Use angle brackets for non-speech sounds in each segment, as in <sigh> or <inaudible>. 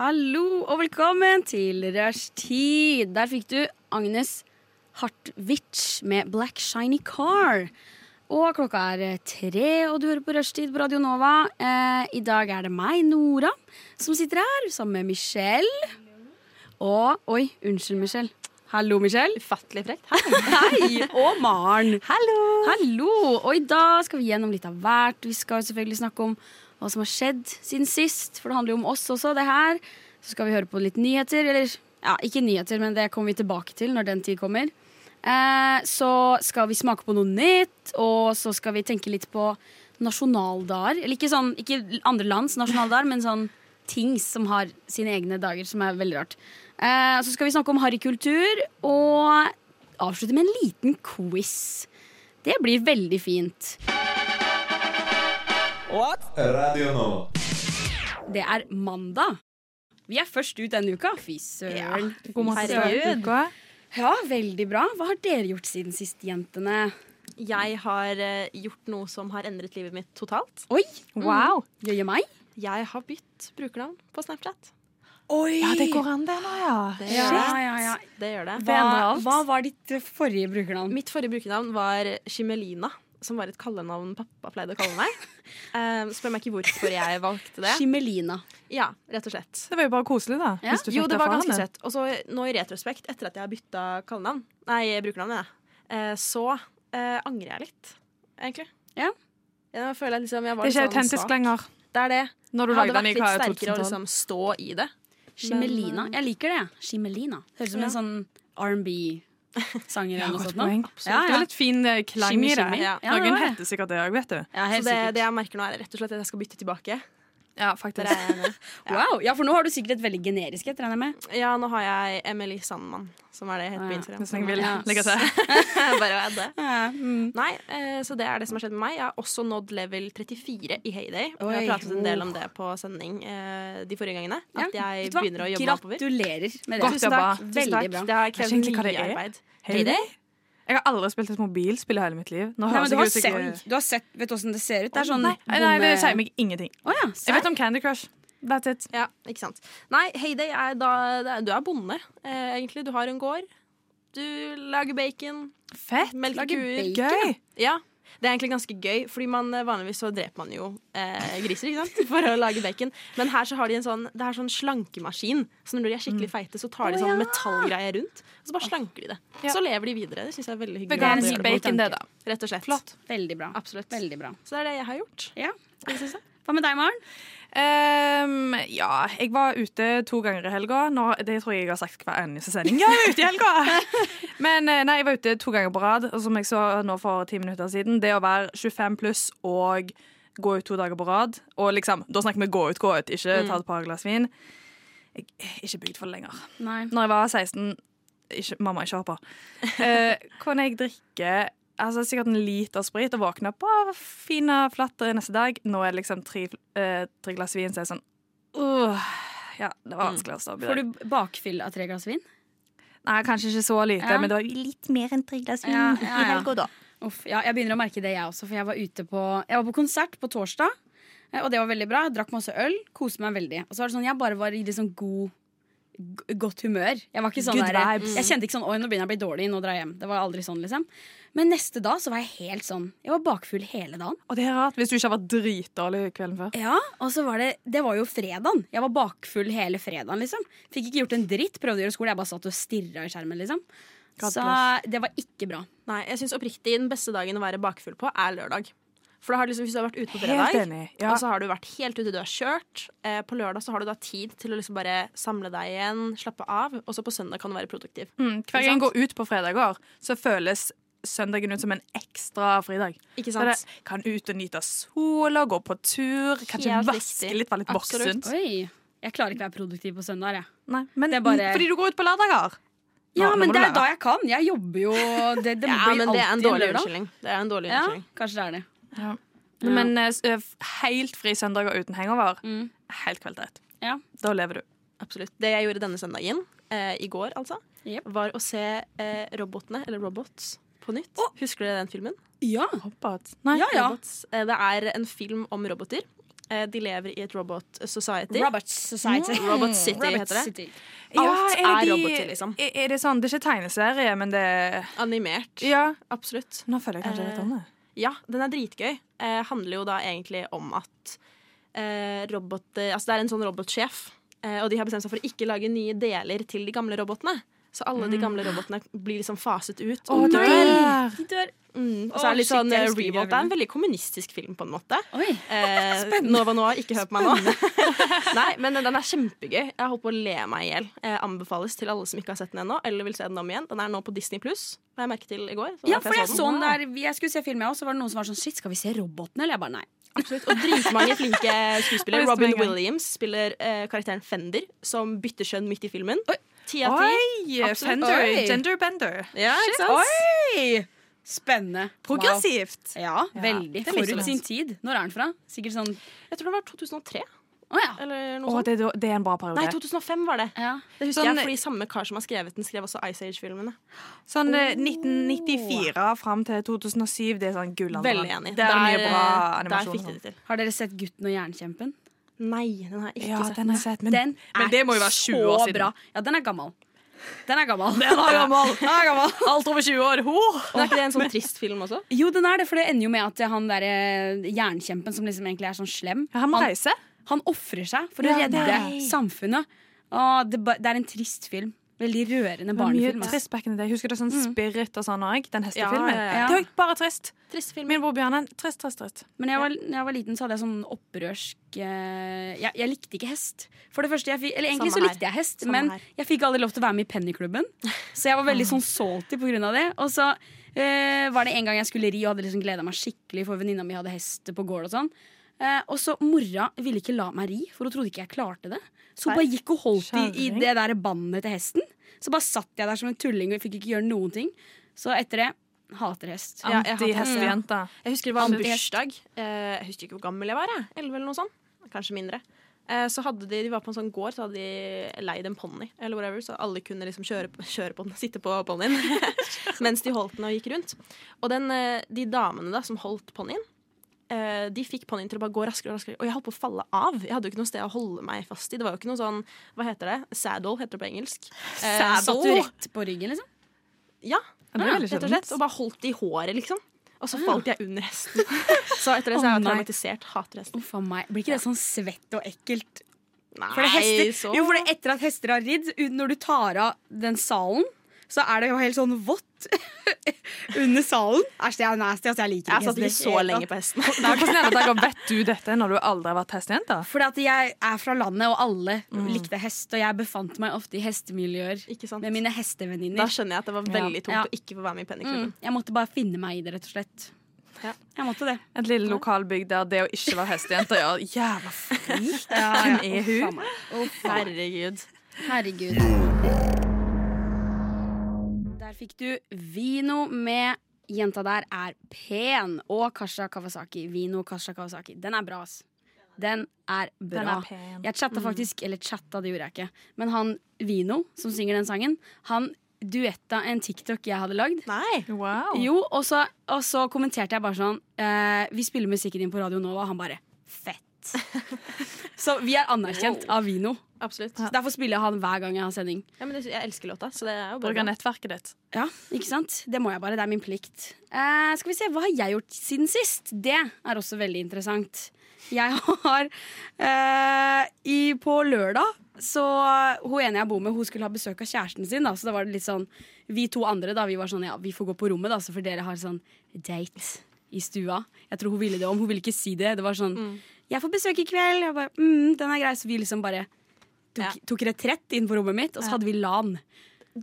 Hallo og velkommen til Rushtid. Der fikk du Agnes Hartvich med Black Shiny Car. Og klokka er eh, tre, og du hører på Rushtid på Radio Nova. Eh, I dag er det meg, Nora, som sitter her sammen med Michelle. Og Oi, unnskyld, Michelle. Hallo, Michelle. Ufattelig frekt. <laughs> Hei! Og Maren. Hallo! Hallo! Og i dag skal vi gjennom litt av hvert. Vi skal selvfølgelig snakke om hva som har skjedd siden sist, for det handler jo om oss også, det her. Så skal vi høre på litt nyheter, eller ja, ikke nyheter, men det kommer vi tilbake til når den tid kommer. Eh, så skal vi smake på noe nytt, og så skal vi tenke litt på nasjonaldager. Eller ikke sånn, ikke andre lands nasjonaldager, men sånn ting som har sine egne dager, som er veldig rart. Eh, så skal vi snakke om harrykultur, og avslutte med en liten quiz. Det blir veldig fint. Radio nå. Det er mandag. Vi er først ut denne uka. Fy søren. God morgen. Herregud. Herregud. Ja, veldig bra. Hva har dere gjort siden sist, jentene? Jeg har uh, gjort noe som har endret livet mitt totalt. Oi! Wow. Jøye meg. Jeg har bytt brukernavn på Snapchat. Oi! Ja, det går an, det nå, ja. Det Ja, ja, ja. Det gjør det. Hva, hva var ditt forrige brukernavn? Mitt forrige brukernavn var Shimelina, som var et kallenavn pappa pleide å kalle meg. <laughs> Um, spør meg ikke hvorfor jeg valgte det. Shimelina. Ja, rett og slett. Det var jo bare koselig, da. Ja. Hvis du Jo, det var ganske søtt. Og så nå i retrospekt, etter at jeg har bytta kallenavn, nei, brukernavn, ja, eh, så uh, angrer jeg litt, egentlig. Ja. Jeg føler jeg liksom jeg var Det er ikke litt sånn autentisk svak. lenger. Det er det. Når du lagde den vært i hadde hva er sterkere å liksom stå i det. Shimelina. Jeg liker det. Shimelina. Høres ut som Ja. en sånn R&B-sanger Ja, eller noe sånt. nå. poeng. Ja, Det ja. var litt fin eh, klang i det. Ja. Ja, Noen heter sikkert det òg, vet du. Ja, Så det, det jeg merker nå, er rett og slett at jeg skal bytte tilbake. Ja, faktisk. faktisk. er? <laughs> Wow, ja, for nå har du sikkert et veldig generisk et, regner jeg med. Ja, nå har jeg Emily Sandman, som er det jeg heter Ah, på. Instagram. Hvis jeg vil Ja. legge til. Bare å adde. Ja, mm. Nei, eh, så det er det som har skjedd med meg. Jeg har også nådd level 34 i Heyday. Jeg har pratet en del om det på sending eh, de forrige gangene. At jeg begynner å jobbe oppover. Gratulerer med det. Godt Tusen takk. Veldig bra. Det har krevd mye arbeid. Heyday? Jeg har aldri spilt et mobilspill i hele mitt liv. Nå Nei, men du har sett, ikke... du har sett Vet du åssen det ser ut? Det er sånn Nei, nei, det sier meg ingenting. Oh, ja, Jeg vet om Candy Crush. That's it. Ja, ikke sant. Nei, Heyday er da er- Du er bonde, eh, egentlig. Du har en gård. Du lager bacon, Fett. melker Lager kuer. Gøy. Ja. Det er egentlig ganske gøy, Fordi man eh, vanligvis så dreper man jo eh, griser ikke sant? <laughs> for å lage bacon. Men her så har de en sånn Det er sånn slankemaskin. Så når de er skikkelig feite, så tar de sånn metallgreier rundt. Og så bare slanker de det. Så lever de videre. Det syns jeg er veldig hyggelig. Vegansk bacon, det, da. Rett og slett. Flott. Veldig bra. Absolutt. Veldig bra. Så det er det jeg har gjort. Ja. Hva med deg, Maren? Ehm, ja, jeg var ute to ganger i helga. Det tror jeg jeg har sagt hver eneste sending. Ja, jeg var ute i helga! <laughs> Men eh, nei, jeg var ute to ganger på rad. Og som jeg så nå for ti minutter siden, det å være 25 pluss og gå ut to dager på rad Og liksom, Da snakker vi gå ut, gå ut, ikke ta et par glass vin. Jeg er ikke bygd for det lenger. Nei. Når jeg var 16 ikke, Mamma, ikke hør på. Uh, kunne jeg drikke altså, sikkert en liter sprit og våkner på fine flatter neste dag. Nå er det liksom tre, eh, tre glass vin, så er det sånn uh, Ja, det var vanskelig å stå opp i Får du bakfyll av tre glass vin? Nei, kanskje ikke så lite, Ja. men det var litt mer enn tre glass vin Ja, ja, ja. i helga, da. Uff, ja, jeg begynner å merke det, jeg også. For jeg var ute på Jeg var på konsert på torsdag, eh, og det var veldig bra. Jeg drakk masse øl, koste meg veldig. Og så var det sånn, jeg bare var i liksom god Godt humør. Jeg var ikke sånn der. Jeg kjente ikke sånn 'oi, nå begynner jeg å bli dårlig, nå drar jeg hjem'. Det var aldri sånn, liksom. Men neste dag så var jeg helt sånn Jeg var bakfull hele dagen. Og det er rart, hvis du ikke har vært dritdårlig kvelden før. Ja, og så var det Det var jo fredagen. Jeg var bakfull hele fredagen, liksom. Fikk ikke gjort en dritt. Prøvde å gjøre skole. Jeg bare satt og stirra i skjermen, liksom. God Så plass. det var ikke bra. Nei, jeg synes oppriktig Den beste dagen å være bakfull på er lørdag. For da har liksom, Hvis du har vært ute på fredag. Ja. og så har du vært helt ute, du har kjørt. Eh, på lørdag så har du da tid til å liksom bare samle deg igjen, slappe av. Og så på søndag kan du være produktiv. Mm, hver gang jeg går ut på fredager, så føles søndagen ut som en ekstra fridag. Ikke Så det kan ut og nyte sola, gå på tur, kanskje Helt vaske riktig. litt, være litt voksen. Jeg klarer ikke å være produktiv på søndager. Nei, men er bare- fordi du går ut på lørdager. Ja, Nå- nå men det er da jeg kan. Jeg jobber jo Det, det Ja, blir men det er en dårlig unnskyldning. Det er en dårlig Ja, kanskje det er det. Ja. Men eh, eh, helt fri søndager uten hangover, Mm. helt kvalitet. Ja. Da lever du. Absolutt. Det jeg gjorde denne søndagen, eh, i går altså, yep. var å se eh, Robotene, eller Robots, på nytt. Husker dere den filmen? Ja. Nei. Ja, ja. Robots. Eh, det er en film om roboter. Eh, de lever i et robot society. Robot Society. Robot City Robot heter det. City. Alt det er de- roboter, liksom. Er, er det sånn, det er ikke tegneserie, men det er Animert. Ja. Absolutt. Nå føler jeg kanskje litt om det. Ja, den er dritgøy. Eh, handler jo da egentlig om at eh, robot, eh, altså det er en sånn robotsjef, eh, og de har bestemt seg for å ikke lage nye deler til de gamle robotene. Så alle de gamle robotene blir liksom faset ut. Og det dør. De dør. Mm, og så er det litt sånn eh, revolt. Det er en veldig kommunistisk film, på en måte. Oi. Eh, <laughs> Nova Noa, ikke hør på meg nå. <laughs> Nei, men den er kjempegøy. Jeg holdt på å le meg i hjel. Eh, anbefales til alle som ikke har sett den ennå, eller vil se den om igjen. Den er nå på Disney pluss, har jeg merket til i går. så Ja, for jeg jeg så den der Jeg skulle se film, jeg. Så var det noen som var sånn Shit, skal vi se robotene? Eller jeg bare nei. Absolutt. Og dritmange flinke <laughs> skuespillere. Robin. Williams spiller eh, karakteren Fender, som bytter kjønn midt i filmen. Oi. Ti av ti. Fender. Oi. Genderbender. Ja, ikke sant? Oi! Spennende. Progressivt. Wow. Ja, veldig. det Forut sin tid. Når er den fra? Sikkert sånn Jeg tror det var 2003, Oh, ja. eller noe oh, sånt. det, er det er en bra periode. Nei, 2005 var det. ja. Det husker Sånn- jeg, fordi samme kar som har skrevet den, skrev også Ice Age-filmene. Sånn oh. 1994 fram til 2007, det er sånn gullalderen. Veldig enig. Det er mye bra animasjon. Der fikk de det til. Har dere sett Gutten og jernkjempen? Nei, den har jeg ikke Ja, sett. den sett, men, Den men det må jo være 20 år siden. Bra. Ja, den er gammel. Den er gammel. Den er gammel. Den er gammel. <laughs> Alt over 20 år. Ho! Men er ikke det en sånn trist film også? Jo, den er det, for det ender jo med at han der eh, jernkjempen, som liksom egentlig er sånn slem, Ja, han må reise. han ofrer seg for å redde samfunnet. Og det, det er en trist film. Veldig rørende mye barnefilm. ass. trist back in the day. Husker du sånn Spirit og sånn òg? Den hestefilmen. Ja, ja, ja. Det er bare trist. Trist film. Min bror Bjørne. Trist, trist, trist. Men jeg var, når jeg var liten, så hadde jeg sånn opprørsk eh, jeg, jeg likte ikke hest. For det første, fikk, eller Egentlig Samme så likte jeg hest, Samme men her. jeg fikk aldri lov til å være med i pennyklubben. Så jeg var veldig sånn salty på grunn av det. Og så uh, var det en gang jeg skulle ri og hadde liksom gleda meg skikkelig, for venninna mi hadde hest på gård og sånn. Uh, og så mora ville ikke la meg ri, for hun trodde ikke jeg klarte det. Så hun bare gikk og holdt i, i det der bannet til hesten. Så bare satt jeg der som en tulling og fikk ikke gjøre noen ting. Så etter det hater hest. Ja, jeg hater Anti-hestejente. Jeg husker det var en bursdag. Eh, Jeg husker ikke hvor gammel jeg var. Elleve eller noe sånt. Kanskje mindre. Eh, Så hadde de, de var på en sånn gård, så hadde de leid en ponni, eller whatever, så alle kunne liksom kjøre på, kjøre på den, sitte på ponnien <laughs> mens de holdt den og gikk rundt. Og den, eh, de damene da som holdt ponnien, de fikk ponnien til å bare gå raskere og raskere. Og jeg holdt på å falle av. Jeg hadde jo ikke noe sted å holde meg fast i. Det var jo ikke noe sånn, hva heter det? Saddle heter det på engelsk. Eh, Satt du rett på ryggen, liksom? Ja, rett og slett. Og bare holdt i håret, liksom. Og så falt jeg under hesten. <laughs> Så etter det så er jeg traumatisert. Hater hesten. Uff. Blir ikke det sånn svett og ekkelt? Nei, For det hester, så Jo, for det etter at hester har ridd, når du tar av den salen, så er det jo helt sånn vått <laughs> under salen. Æsj, det er nasty. Altså, jeg liker Jeg ikke satt ikke så lenge på hesten. Nei, hvordan er det at dere vet du dette når du aldri har vært hestejente? Fordi at jeg er fra landet, og alle likte hest. Og jeg befant meg ofte i hestemiljøer Ikke sant? med mine Da skjønner jeg at det var veldig tungt Ja. å ikke få være med i Mm, jeg måtte bare finne meg i det, rett og slett. Ja. Jeg måtte det. Et lille lokalbygd der det å ikke være hestejente gjør <laughs> jævla frik. Ja, Hvem ja. er hun? Herregud. Herregud. Der fikk du Vino med Jenta der er pen og Kasha Kawasaki. Vino Kasha Kawasaki. Den er bra, ass. Den er bra. Den er pen. Jeg chatta faktisk, eller chatta, det gjorde jeg ikke. Men han Vino, som synger den sangen, han duetta en TikTok jeg hadde lagd. Nei. Wow. Jo, og så, og så kommenterte jeg bare sånn eh, Vi spiller musikken din på Radio Nova, og han bare Fett. <laughs> så vi er anerkjent av Vino. Absolutt. Så Derfor spiller jeg han hver gang jeg har sending. Ja, men jeg elsker låta, så det er jo bare Bruker nettverket ditt. Ja, ikke sant? Det må jeg bare. Det er min plikt. Eh, skal vi se, Hva har jeg gjort siden sist? Det er også veldig interessant. Jeg har eh, i, På lørdag så Hun ene jeg bor med, hun skulle ha besøk av kjæresten sin. Da, så da var det litt sånn Vi to andre da, vi var sånn ja, vi får gå på rommet, da, så for dere har sånn date i stua. Jeg tror hun ville det om. Hun ville ikke si det. Det var sånn Jeg får besøk i kveld. Jeg bare, mm, den er grei. Så vi liksom bare tok, Ja. tok retrett inn på rommet mitt, og så hadde vi LAN.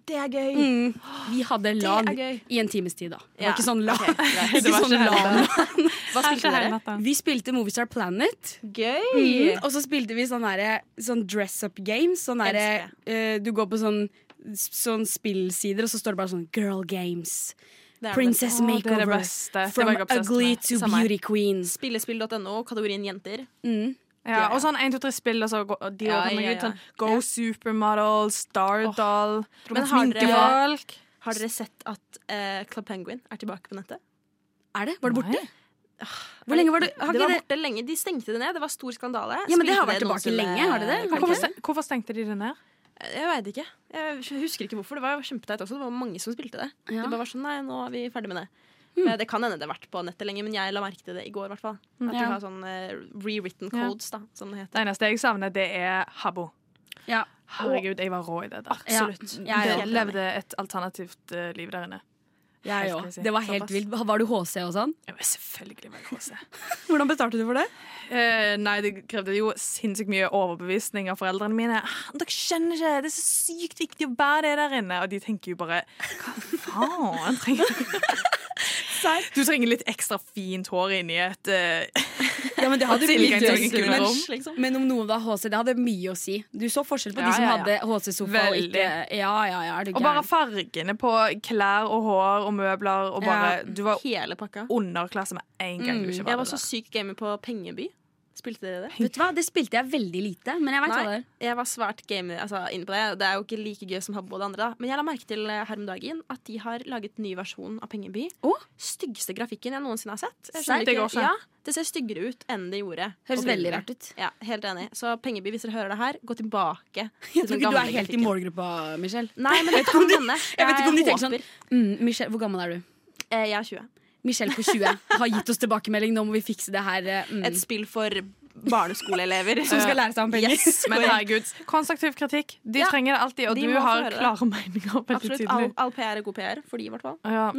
Det er gøy! Mm. Vi hadde LAN i en times tid, da. Det Ja, var ikke sånn LAN. Okay. <laughs> ikke sånn LAN. <laughs> Hva spilte dere? Vi spilte Movistar Planet. Gøy! Mm, og så spilte vi sånn, sånn dress up games. Sånn derre, uh, du går på sånn, sånn spillsider, og så står det bare sånn Girl Games. Princess Å, det er det Makeover. Det From ugly to Samme beauty queen. Spillespill.no, kategorien jenter. Mm. Ja, og sånn 1, 2, 3 spill, og så går- de Ja, ja, ja, Sånn, Go ja. Supermodel, Stardoll, Men har sminkefolk. Har dere sett at uh, Club Penguin er tilbake på nettet? Er det? Var det borte? Nei. Hvor lenge var det? Har det var det? borte lenge. De stengte det ned. Det var stor skandale. Ja, men det har vært tilbake lenge, har det det? hvorfor stengte de det ned? Jeg veit ikke. Jeg husker ikke hvorfor. Det var kjempeteit også. Det var mange som spilte det. Ja. Det bare var sånn, nei, nå er vi ferdig med det. Mm. Det kan hende det har vært på nettet lenge, men jeg la merke til det i går. i hvert fall At de Ja. har sånn eh, rewritten Ja. codes, da, som det Det eneste jeg savner, det er Habbo. Ja. Herregud, jeg var rå i det der. Ja. Absolutt. Jeg Jeg levde et alternativt uh, liv der inne. Jeg òg. Si. Det var helt vilt. Var du HC og sånn? Ja, var selvfølgelig var jeg HC. <laughs> Hvordan betalte du for det? Eh, nei, det krevde jo sinnssykt mye overbevisning av foreldrene mine. Ah, Dere skjønner ikke, Det er så sykt viktig å bære det der inne. Og de tenker jo bare Hva faen? Trenger du trenger litt ekstra fint hår inni et uh, Ja, men det hadde <laughs> mye Men, liksom. men om noen var HC, det hadde mye å si. Du så forskjell på Ja, de som ja, ja. hadde HC-sofa og ikke Ja, ja, ja, er Og bare fargene på klær og hår og møbler. Og bare, Ja. Du var Hele pakka. underklasse med en gang du Mm. ikke Jeg var var så syk gamer på Pengeby. Spilte dere det? Vet du hva, Det spilte jeg veldig lite, men jeg vet hva det Nei, er. jeg var svært gamer altså, inne på det. Det er jo ikke like gøy som Habbo og det andre. Da. Men jeg la merke til eh, her om dagen at de har laget ny versjon av Pengeby. Oh? Styggeste grafikken jeg noensinne har sett. Jeg? Det går. Ja, det ser styggere ut enn det gjorde. Høres veldig rart ut. Ja, Helt enig. Så Pengeby, hvis dere hører det her, gå tilbake. <laughs> Jeg tror ikke du er helt i målgruppa, Michelle. Nei, men det kan hende. Jeg vet ikke om <laughs> de tenker sånn mm, Michelle, Hvor gammel er du? Eh, Jeg er 20. Michelle på 20 har gitt oss tilbakemelding. Nå må vi fikse det her. eh, Mm. Et spill for barneskoleelever. <laughs> Som skal lære seg om penger. Yes, Men <laughs> herregud, konstruktiv kritikk. De Ja, trenger det alltid, og de du har klare meninger. Absolutt. All, all PR er god PR. For de, i hvert fall. Ja.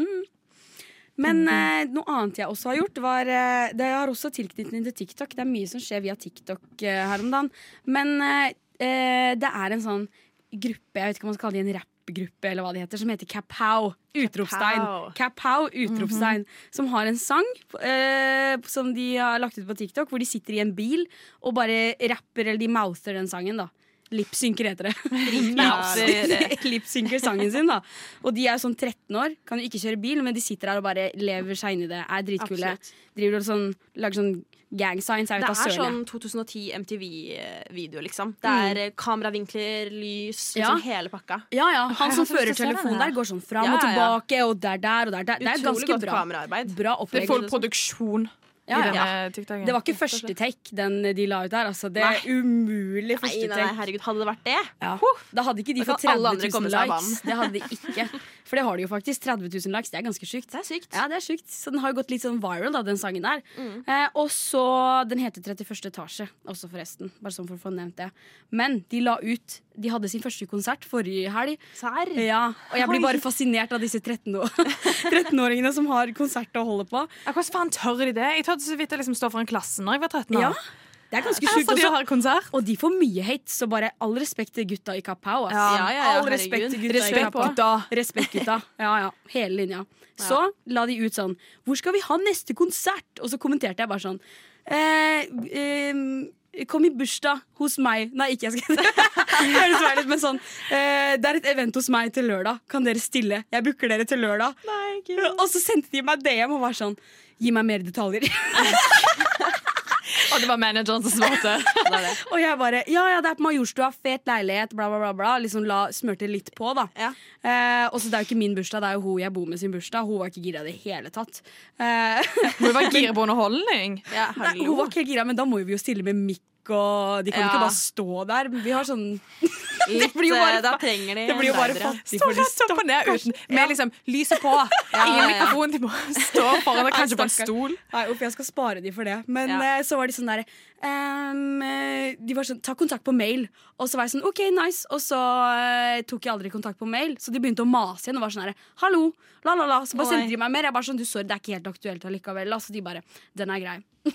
Men eh, noe annet jeg også har gjort, var eh, Det har også tilknytning til TikTok. Det er mye som skjer via TikTok eh, her om dagen. Men eh, eh, det er en sånn gruppe, jeg vet ikke om man skal kalle det en rappgruppe, eller hva det heter, som heter Kapow! Utropstegn. Kapow. Utropstegn. Mm -hmm. Som har en sang eh, som de har lagt ut på TikTok, hvor de sitter i en bil og bare rapper, eller de mouther den sangen, da. Lipsynker heter det. <laughs> <laughs> <laughs> Lipsynker sangen sin, da. Og de er jo sånn 13 år, kan jo ikke kjøre bil, men de sitter her og bare lever seg inn i det. Er dritkule. Driver og sånn, lager sånn gang signs. Er Det er sånn 2010 MTV-video, liksom. Det er mm. kameravinkler, lys, liksom Ja. hele pakka. Ja, ja. Han som fører telefonen der, går sånn fram Ja, og tilbake, og der, der og der. der. Det er Utrolig ganske godt bra. kameraarbeid. Bra Det opplegg. Det får produksjon Ja, i denne TikToken. Det var ikke første take den de la ut der. Altså. Det er umulig Nei, første nei, nei, herregud, hadde det vært det? Ja. Da hadde ikke de fått 30 000 komme seg av likes. Det hadde de ikke. <laughs> For det har de jo faktisk. 30 000 likes. Det er ganske sjukt. Det er sykt. Ja, det er sykt. Så den har jo gått litt sånn viral, da, den sangen der. Mm. Eh, og så Den heter 31. etasje også, forresten. Bare sånn for å få nevnt det. Men de la ut De hadde sin første konsert forrige helg. Serr? Ja, og jeg blir bare fascinert av disse 13-åringene <laughs> 13-åringene som har konsert å holde på. Hvordan faen tør de det? Jeg tørte så vidt jeg liksom står foran klassen når jeg var 13 år. Ja, det er ganske sjukt. konsert. Og de får mye hate, så bare all respekt til gutta i Kapow. Altså. Ja, ja, all respekt til gutta i Respekt, Kapow. gutta. Respekt, gutta. Ja, ja. Hele linja. Så la de ut sånn Hvor skal vi ha neste konsert? Og så kommenterte jeg bare sånn eh, ehm, Kom i bursdag hos meg. Nei, ikke jeg skal <laughs> feil men sånn eh, Det er et event hos meg til lørdag. Kan dere stille? Jeg booker dere til lørdag. Og så sendte de meg DM og var sånn Gi meg mer detaljer. <laughs> Og det var manageren som svarte. <laughs> Og jeg bare Ja, ja, det er på Majorstua, fet leilighet, bla, bla, bla. bla. Liksom la, smørte litt på, da. Ja. Eh, og så det er jo ikke min bursdag, det er jo hun jeg bor med sin bursdag. Hun var ikke gira i det hele tatt. Eh, Hun var gira på <laughs> underholdning. Ja, nei, hun var ikke gira, men da må vi jo stille med mikk, og de kan Ja. ikke bare stå der. Vi har sånn <laughs> Litt, blir jo bare eh, da trenger de Det blir jo bare fattig for de rett ned uten Med liksom lyset på. ja, Ingen ja. mikrofon. De må stå foran og kanskje på en stol. Nei, opp, jeg skal spare de for det. Men Ja. eh, så var de sånn der ehm, eh, De var sånn Ta kontakt på mail. Og så var jeg sånn OK, nice. Og så uh, tok jeg aldri kontakt på mail. Så de begynte å mase igjen og var sånn her Hallo, la, la, la. Så bare Oi. sendte de meg mer. Jeg bare sånn Du, sorry, det er ikke helt aktuelt allikevel. Altså, de bare Den er grei. <laughs>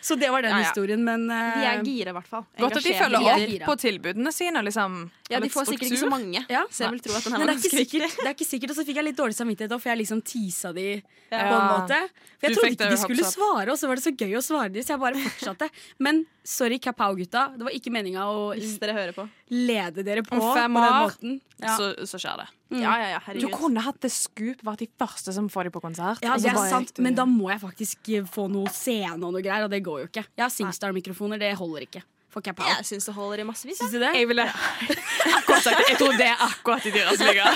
Så det var den Ja, ja. historien, men uh, De er gira, i hvert fall. Godt at de følger er opp på tilbudene sine. Liksom. Ja, de får sikkert ikke så mange, Ja. så jeg vil tro at den her Men var ganske viktig. det er ikke sikkert, og så fikk jeg litt dårlig samvittighet for jeg liksom teasa de på en måte. For jeg Du trodde ikke de skulle hoppsatt. svare, og så var det så gøy å svare de, så jeg bare fortsatte. Men sorry, Kapow-gutta. Det var ikke meninga å Hvis dere hører på. lede dere på Om på fem den år, måten. Ja. Så, så skjer det. Ja, ja, ja, Du kunne hatt det scoop, vært de første som får dem på konsert. Ja, det er sant, men da må jeg faktisk få noe scene og noe greier, og det går jo ikke. Jeg har Singstar-mikrofoner, det holder ikke for out. Jeg syns det holder i massevis. Syns du det? Jeg ville <laughs> akkurat sagt. Jeg tror det er akkurat i deres liga.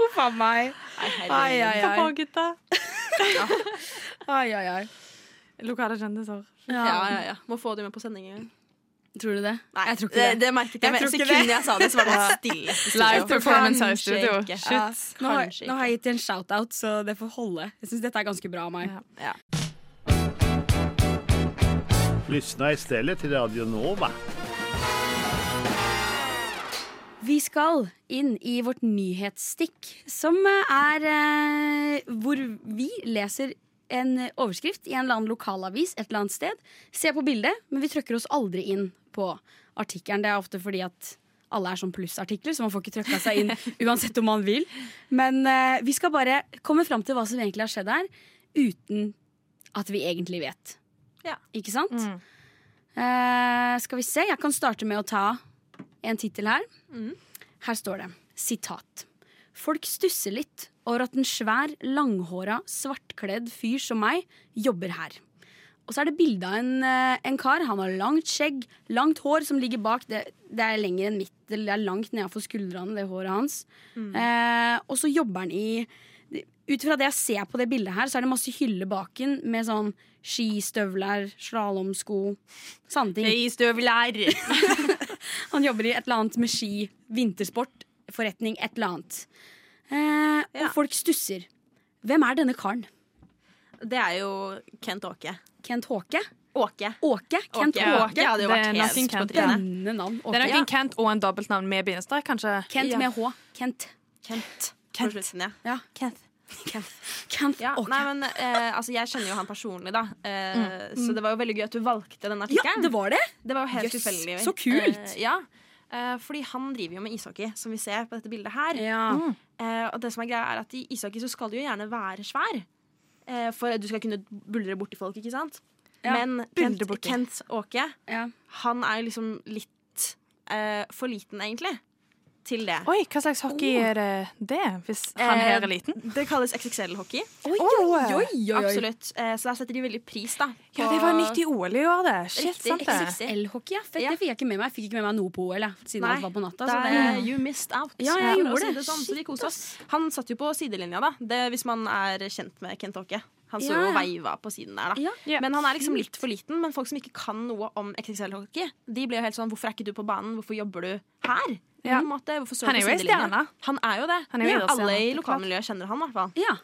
Huff a meg. Ai, Ai, ai, ai. på, gutta. <laughs> ai, ai, ai. Lokale kjendiser. Ja, ja, ja. Må få dem med på sendingen. Tror du det? Nei, jeg tror ikke det, det. det merket jeg. Jeg tror ikke sekundet det. jeg sa det, så var det stille. Live performance her i studio. Shit. Ja, nå, har, nå har jeg gitt en shout-out, så det får holde. Jeg syns dette er ganske bra av meg. Ja. Ja. Lyssna istället till Radio Nova. Vi skal inn i vårt nyhetsstikk, som er eh, hvor vi leser en overskrift i en eller annen lokalavis et eller annet sted. Ser på bildet, men vi trykker oss aldri inn på artikkelen. Det er ofte fordi at alle er sånn plussartikler, så man får ikke trykka seg inn <laughs> uansett om man vil. Men eh, vi skal bare komme fram til hva som egentlig har skjedd her, uten at vi egentlig vet. Ja. Ikke sant? Mm. Eh, skal vi se, jeg kan starte med å ta en tittel her. Mm. Her står det sitat. Folk stusser litt over at en svær, langhåra, svartkledd fyr som meg jobber her. Og så er det bilde av en, eh, en kar. Han har langt skjegg, langt hår som ligger bak. Det, det er lenger enn mitt, det er langt nedafor skuldrene, det håret hans. Eh, og så jobber han i Ut fra det jeg ser på det bildet her, så er det masse hyller baken med sånn skistøvler, slalåmsko, sånne ting. Skistøvler! <laughs> Han jobber i et eller annet med ski, vintersport, forretning, et eller annet. Eh, Ja. Og folk stusser. Hvem er denne karen? Det er jo Kent Åke. Kent Håke? Åke. Åke? Kent Åke, Åke? Åke hadde jo Det vært er helt Kent. Spennende navn. Det er nok en Kent og en dobbeltnavn med bindestrek, kanskje. Kent Ja. med H. Kent. Kent. Kent. Kent. ja. Ja. Kent. Kent Ja, okay. nei, men eh, altså, Jeg kjenner jo han personlig, da. Eh, Så det var jo veldig gøy at du valgte den ja, det var det! Det var jo helt yes, tilfeldig. så kult. Eh, ja. Eh, fordi han driver jo med ishockey, som vi ser på dette bildet her. Ja. Eh, og det som er greia er at I ishockey så skal du jo gjerne være svær. Eh, for du skal kunne buldre borti folk, ikke sant? Ja, Men Kent. Kent Åke, ja. han er liksom litt eh, for liten, egentlig, til det. Oi, hva slags hockey er det det, hvis han Eh, her er liten? Det kalles XXL-hockey. Oi, Oi, oi, oi, oi. Absolutt. Eh, så der setter de veldig pris, da. Ja, det var nytt i OL i år, det. Shit, det. XXL-hockey, ja. Fett, Ja. Det fikk jeg ikke med meg. Jeg fikk ikke med meg noe på OL, siden Nei, det var på natta. Så det, You missed out. Ja, jeg gjorde det. sånn, så de koste oss. Han satt jo på sidelinja, da. Det, hvis man er kjent med Kent Åke. Han så Ja, jo og veiva på siden der, da. Ja. Men han er liksom litt for liten. Men folk som ikke kan noe om XXL-hockey, de blir jo helt sånn Hvorfor er ikke du på banen? Hvorfor jobber du her? Ja. På en måte. Står Han er jo ei stjerne. Han er jo det. Er jo Ja, Alle i lokalmiljøet kjenner han, i hvert fall. ja.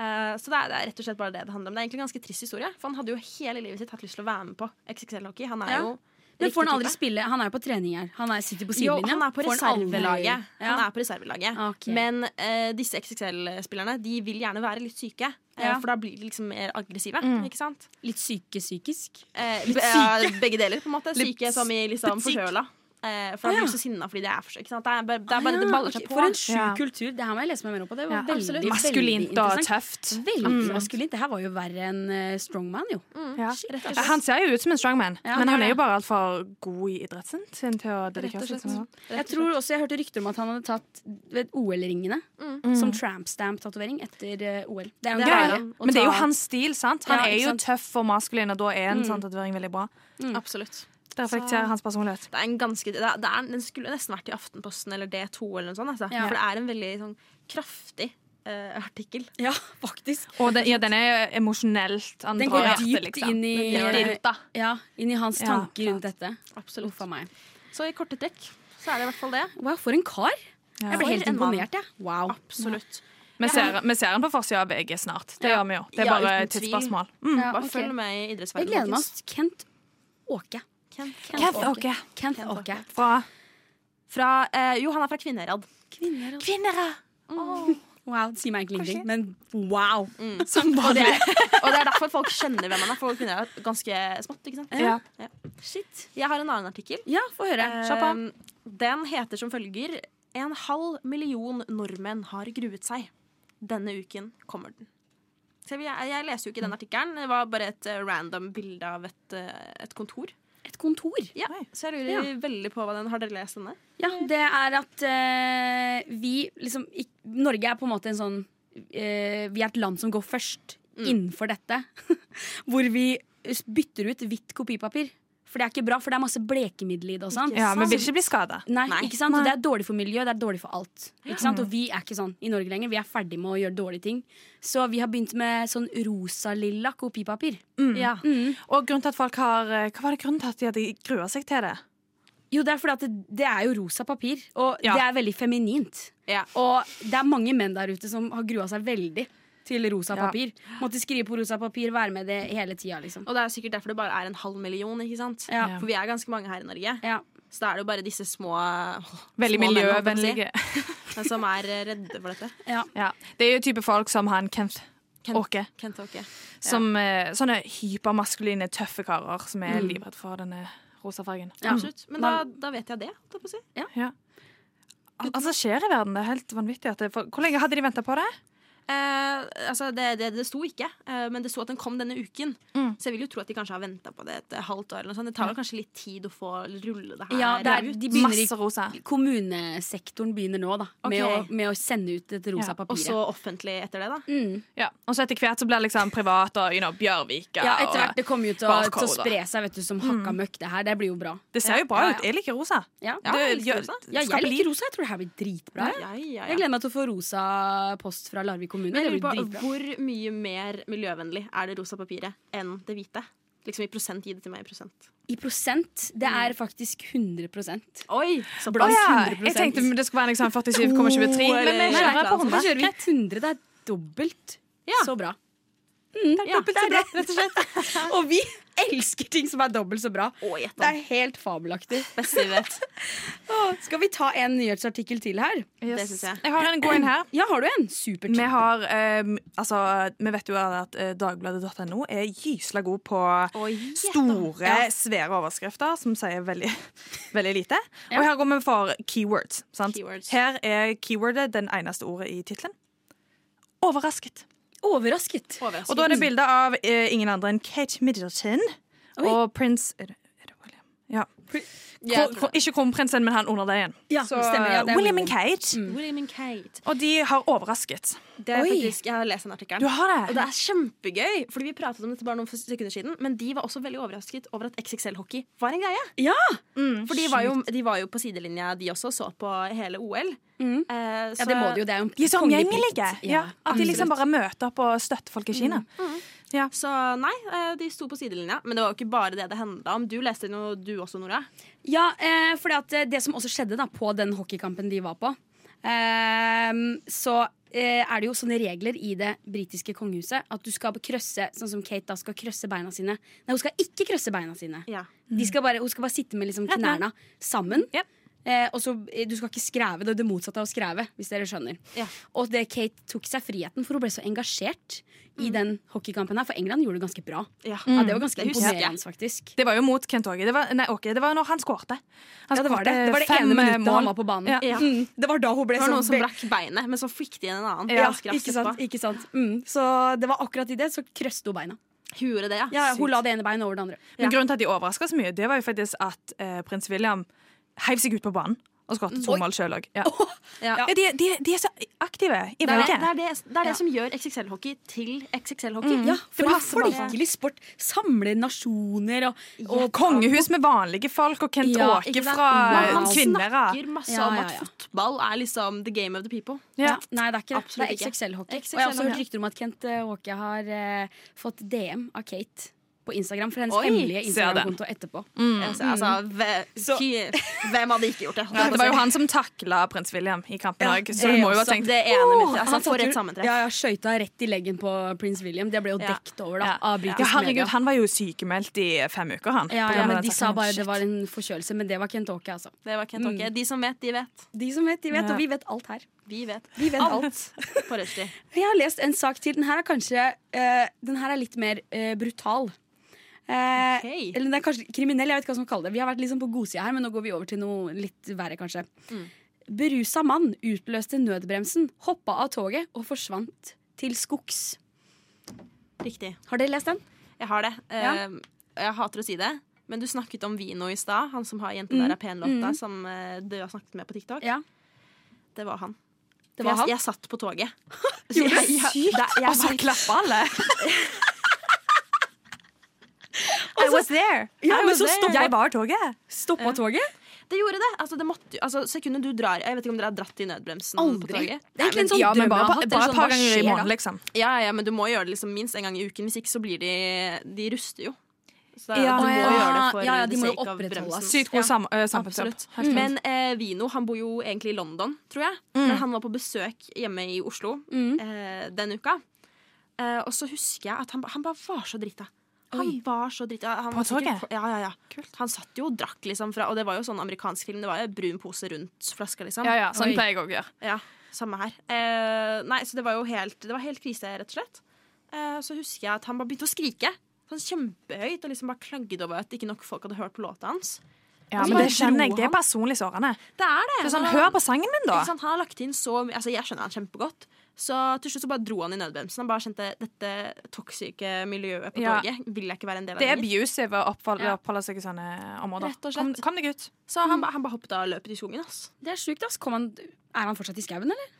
Eh, så det er, det er rett og slett bare det det handler om. Det er egentlig en ganske trist historie. For han hadde jo hele livet sitt hatt lyst til å være med på XXL-hockey. Han er Ja. jo Men får han aldri spille? Han er jo på trening her. Han er, sitter på Jo, sidelinja. han er på reservelaget. Han er på reservelaget. Okay. Men uh, disse XXL-spillerne De vil gjerne være litt syke, eh, Ja. for da blir de liksom mer aggressive. Mm. Ikke sant? Litt syke psykisk. Eh, Litt syke. begge deler, på en måte. Litt Syke som i liksom litt forkjøla. Eh, for da blir de så sinna fordi det er for syke. Det er bare, det, er bare, det baller seg på. For en sjuk Ja. kultur. Det her må jeg lese meg mer opp på. Det var Ja, veldig, veldig Maskulint og tøft. Veldig maskulint. Det her var jo verre enn eh, Strongman, jo. Ja. Shit, slett. Han ser jo ut som en strongman, Ja, men han er jo bare altfor god i idretten sin til å dedikere seg til slett. Jeg tror også jeg hørte rykter om at han hadde tatt OL-ringene Mm. som tramp stamp-tatovering etter eh, OL. Det er jo en Ja, Men det er jo hans stil, sant? Han Ja, er jo sant? tøff og maskulin, og da er en Mm. sånn tatovering veldig bra. Absolutt. Det reflekterer hans personlighet. Det er en ganske, det er, det er, den skulle nesten vært i Aftenposten eller D2 eller noe sånt. Altså. Ja. For det er en veldig sånn kraftig uh, artikkel. <laughs> Ja, faktisk. Og den, ja, den er emosjonelt. Han Den går hjertet, dypt liksom. inn i, Den det. ja, inn i hans Ja, tanker rundt dette. Absolutt. Uff meg. Så i korte trekk så er det i hvert fall det. Wow, for en kar! Jeg ble helt imponert, jeg. Wow. Absolutt. Vi ser, vi ser den på forsida av VG snart. Det Ja. gjør vi jo. Det er Ja, bare et tidsspørsmål. Mm. Ja, Bare følg med i Jeg gleder meg. Kent Åke. Kent. Åke. Kent Åke. Fra Fra, eh, jo, han er fra Kvinnherad. Kvinnerad. og Kvinnere! wow, det sier meg egentlig ingenting, men wow. Mm. <laughs> og, det er, og det er derfor folk skjønner hvem han er, for kvinner er ganske smått. ikke sant? Ja. Shit. Jeg har en annen artikkel. Ja, få høre. Eh, Den heter som følger En halv million nordmenn har gruet seg. Denne uken kommer den. Jeg, jeg leser jo ikke den artikkelen. Det var bare et eh, random bilde av et, eh, et kontor. Et kontor. Ja, Så jeg lurer veldig på hva den Har dere lest denne? Ja, det er at uh, vi liksom ikk- Norge er på en måte en sånn uh, Vi er et land som går først innenfor dette. <laughs> Hvor vi bytter ut hvitt kopipapir. For det er ikke bra, for det er masse blekemiddel i det og sånn. Ja, Vi vil ikke bli skada. Nei, Nei. ikke sant? Nei. Det er dårlig for miljøet, det er dårlig for alt. Ikke sant? Og vi er ikke sånn i Norge lenger. Vi er ferdig med å gjøre dårlige ting. Så vi har begynt med sånn rosa-lilla kopipapir. Ja. Og grunnen til at folk har eh, Hva var det grunnen til at de hadde grua seg til det? Jo, det er fordi at det, det er jo rosa papir, og Ja. det er veldig feminint. Ja. Og det er mange menn der ute som har grua seg veldig til rosa Ja. papir. Måtte skrive på rosa papir, være med det hele tida, liksom. Og det er sikkert derfor det bare er en halv million. ikke sant? Ja. For vi er ganske mange her i Norge. Ja. Så da er det jo bare disse små Veldig små si, <laughs> miljøvennlige. som er eh, redde for dette. Ja. Det er jo type folk som han Kent Kent- Åke. Kent Åke. Som eh, Sånne hypermaskuline, tøffe karer som er livredd for denne rosa fargen. Ja. Absolutt. Men da, da vet jeg det. holdt jeg på å si. Ja. Al- Altså skjer i verden. Det er helt vanvittig. At det, for, hvor lenge hadde de venta på det? Eh, altså det, det, det sto ikke, eh, men det sto at den kom denne uken. Mm. Så jeg vil jo tro at de kanskje har venta på det et halvt år. Eller noe sånt. Det tar kanskje litt tid å få rulle det her Ja, det er, de begynner Masse rosa. i Kommunesektoren begynner nå, da. Med, okay. å, med å sende ut dette rosa Ja, Og så offentlig etter det, da. Mm. Ja. Og så etter hvert så blir det liksom privat og you know, Bjørvika. Ja, etter hvert. og, Det kommer jo til å, til å spre seg vet du, som hakka møkk. Det her, det blir jo bra. det ser jo bra Ja, ja. ut. Jeg liker rosa. Ja, jeg liker rosa. ja jeg liker rosa. Jeg tror det her blir dritbra. jeg. Ja, ja, Jeg gleder meg til å få rosa post fra Larvik kommune. Men Det jeg lurer på, dritbra. hvor mye mer miljøvennlig er det rosa papiret enn det hvite? Liksom i prosent, gi det til meg i prosent. I prosent, det er faktisk 100 Oi! Så Blant ja. 100%. Jeg tenkte det skulle være liksom 47,23, men vi kjører på hånda. 100. Kjører vi 100. Det er dobbelt Ja. så bra. Ja, det er så bra, rett og slett. <laughs> Og vi <laughs> elsker ting som er dobbelt så bra. Å, Det er helt fabelaktig. <laughs> Beste vi vet. Skal vi ta en nyhetsartikkel til her? Det syns jeg. Jeg har en god en her. Ja, har du en? Supert. Vi har um, Altså, vi vet jo at eh, dagbladet.no er gysla god på Oi, store, Ja. svære overskrifter som sier veldig, <laughs> veldig lite. Ja. Og her går vi for keywords. Sant? Keywords. Her er keywordet den eneste ordet i tittelen. Overrasket. Overrasket. Og da er det bilde av eh, ingen andre enn Kate Middleton Oi. og prins er det, er det William? Ja. Kro- ikke kronprinsen, men han under deg igjen. Ja, Så, stemmer, ja, det William and Kate. William and Kate. Og de har overrasket. Det er Oi. faktisk, jeg har lest den artikkelen. Og det? det er kjempegøy, fordi vi pratet om dette bare noen sekunder siden. Men de var også veldig overrasket over at XXL-hockey var en greie. Ja! For de var, jo, de var jo på sidelinja, de også, så på hele OL. Mm. Eh, Ja, det må de jo. Det er jo en De er så omgjengelige. Ja, at de liksom bare møter opp og støtter folk i Kina. Så nei, eh, de sto på sidelinja. Men det var jo ikke bare det det handla om. Du leste noe, du også, Nora. Ja, eh, for eh, det som også skjedde da på den hockeykampen de var på, eh, så eh, er det jo sånne regler i det britiske kongehuset at du skal krøsse, sånn som Kate da skal krøsse beina sine. Nei, hun skal ikke krøsse beina sine. Ja. De skal bare, hun skal bare sitte med liksom knærne sammen. Ja. Eh, og så, eh, Du skal ikke skreve. Det er det motsatte av å skreve. Hvis dere skjønner Ja. Og det Kate tok seg friheten, for hun ble så engasjert i den hockeykampen her. For England gjorde det ganske bra. Ja. Ja, det var ganske husker jeg. imponerende, faktisk. Det var jo mot Kent Åge. Det var, nei, Åke, det var når han skårte. Han Ja, det var det. Det var det ene eh, minuttet mål. han var på banen. Ja. Ja. Mm, det var da hun ble Det var sånn noen som brakk beinet, men så fikk de igjen en annen. Ja, Ikke sant? Ikke sant? Mm. Så det var akkurat i det, så krøste hun beina. Hun det, ja. Ja, ja, hun la det ene beinet over det andre. Men grunnen til at de overraska så mye, det var jo faktisk at eh, prins William heiv seg ut på banen og skåret to mål sjøl òg. Ja. <laughs> Ja. Ja, de, de, de er så aktive i Det er det, det, er det, det, er det Ja. som gjør XXL-hockey til XXL-hockey. Ja, for en folkelig sport. Samler nasjoner og, Og kongehus med vanlige folk, og Kent Ja, Åke fra Man, han kvinner. snakker masse Ja, om ja, at fotball er liksom the game of the people. Ja. Nei, det er ikke det. Absolutt det er. XXL-hockey. Og jeg har også hørt rykter om at Kent Åke har uh, fått DM av Kate på Instagram for hennes Oi, hemmelige. Instagram-konto etterpå. Altså, altså, ve- hvem hadde ikke gjort det? <laughs> Ja, det var jo han som takla prins William i kampen Ja, så du må jo ha tenkt Det ene mitt, Altså, Han for et sammentreff. Ja, ja, skøyta rett i leggen på prins William. Det ble jo Ja. dekt over da, Ja. av Ja, britisk herregud, media. han var jo sykemeldt i fem uker, han. Ja, ja, men De sa bare Shit. det var en forkjølelse, men det var Kent Åke. Altså. Det var Kentucky. Mm. De som vet, de vet. De som vet, de vet, Ja. og vi vet alt her. Vi vet Vi vet alt. <laughs> på rushtid. Jeg har lest en sak til. Den her er kanskje uh, Den her er litt mer uh, brutal. Eh, Eller det er kanskje kriminell. jeg vet ikke hva som kaller det Vi har vært liksom på godsida her, men nå går vi over til noe litt verre, kanskje. Mm. Berusa mann utløste nødbremsen, hoppa av toget og forsvant til skogs. Riktig. Har dere lest den? Jeg har det. Ja. Eh, Jeg hater å si det, men du snakket om Vino i stad. Han som har 'Jente der er pen'-låta, som eh, du har snakket med på TikTok. Mm. Ja. Det var han. Det var jeg, han? jeg satt på toget. <laughs> Gjorde jeg, du? Sykt. jeg Og så klappa klapper alle. <laughs> I was there. Ja, I was så there. stoppa- Jeg var toget. Stoppa toget? Det gjorde det. Altså, det måtte, altså, sekundet du drar Jeg vet ikke om dere har dratt i nødbremsen Aldri. Det er egentlig en sånn Ja, men drøm bare, bare et sånn, par ganger i måneden, liksom. Ja, ja, men du må gjøre det liksom minst en gang i uken. Hvis ikke så blir de De ruster jo. Så Ja, du må ja. gjøre det for Ja, ja, de må jo bremsen. Sykt god sam uh, samfunnsjobb. Absolutt. Men eh, Vino han bor jo egentlig i London, tror jeg. Mm. Men han var på besøk hjemme i Oslo Mm. eh, den uka. Eh, og så husker jeg at han, han bare var så drita. Han Oi. var så dritt. Han På toget? Ja, ja, ja. Han satt jo og drakk, liksom. Fra, og det var jo sånn amerikansk film. Det var jo brun pose rundt flaska, liksom. Ja, ja, sånn Oi. pleier jeg òg å gjøre. Ja, samme her. Eh, nei, så det var jo helt, det var helt krise, rett og slett. Eh, så husker jeg at han bare begynte å skrike. Sånn kjempehøyt og liksom bare klagde over at ikke nok folk hadde hørt på låta hans. Ja, men det kjenner jeg. Det er personlig sårende. Det er det. Er sånn, Hør på sangen min, da. Sant? Han har lagt inn så mye Altså, jeg skjønner han kjempegodt. Så til slutt så bare dro han i nødbremsen. Han bare kjente dette toksike miljøet på Ja. toget vil jeg ikke være en del av Det er abusive å oppholde, Ja. oppholde seg i sånne områder. Rett og slett. kom deg ut. Så han, ba- han bare hoppet av og løp i skogen. Ass. Det er sjukt, ass. Kom han, er han fortsatt i skauen, eller?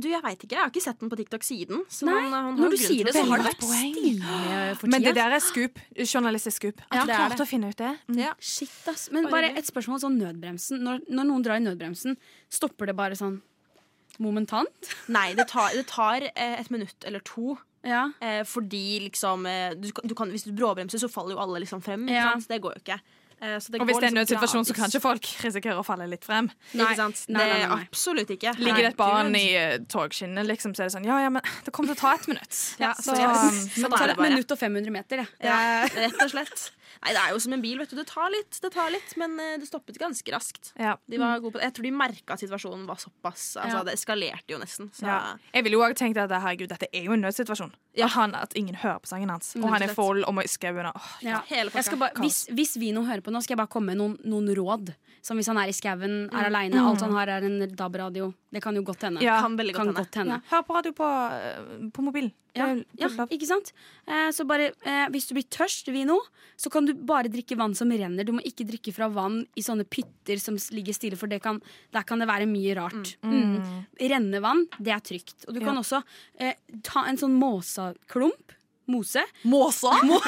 Du, jeg veit ikke. Jeg har ikke sett den på TikTok siden. Så Nei, han, han Når du sier det, så har det vært stille for Men det der er skup. Journalistisk skup. At Ja, du klarte det. å finne ut det. Mm. Ja. Shit, ass. Men Bare bare et spørsmål sånn nødbremsen. Når, når noen drar i nødbremsen, stopper det bare sånn momentant? Nei, det tar, det tar eh, et minutt eller to. Ja. Eh, fordi liksom eh, du, du kan, Hvis du bråbremser, så faller jo alle liksom frem. Ja. Det går jo ikke. Eh, så det Og hvis går det er en liksom nødsituasjon, så kan ikke folk risikere å falle litt frem. Ikke sant? Nei, nei, nei, nei. Absolutt ikke. Ligger det et barn i eh, togskinnet, liksom, så er det sånn Ja, ja, men det kommer til å ta et minutt. <laughs> Ja, så, så- um, Sånn er tar det et minutt og 500 meter, det. det Ja, rett og slett. Nei, Det er jo som en bil. vet du Det tar litt, det tar litt men eh, det stoppet ganske raskt. ja. De var gode på det. Jeg tror de merka at situasjonen var såpass Altså, Ja. Det eskalerte jo nesten. Så. Ja. Jeg ville jo også tenkt at herregud, dette er jo en nødsituasjon. Ja. Han, at ingen hører på sangen hans. Og han er full og må i skauen. ja. Bare, hvis, vi nå hører på nå, skal jeg bare komme med noen, noen råd. Som hvis han er i skauen, er aleine, alt han har er en DAB-radio. Det kan jo godt hende. Ja. Kan veldig Kan godt hende. godt hende. Ja, hør på radio på, eh, på mobil. Ja, ja, ikke sant? Eh, så bare, eh, hvis du blir tørst, Vino, så kan du bare drikke vann som renner. Du må ikke drikke fra vann i sånne pytter som ligger stille, for det kan, der kan det være mye rart. Mm. Rennevann, det er trygt. Og du kan også eh, ta en sånn måsaklump. Mose. Måsa! <laughs> Må,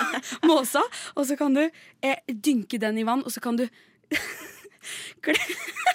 måsa. Og så kan du eh, dynke den i vann, og så kan du <laughs> <laughs>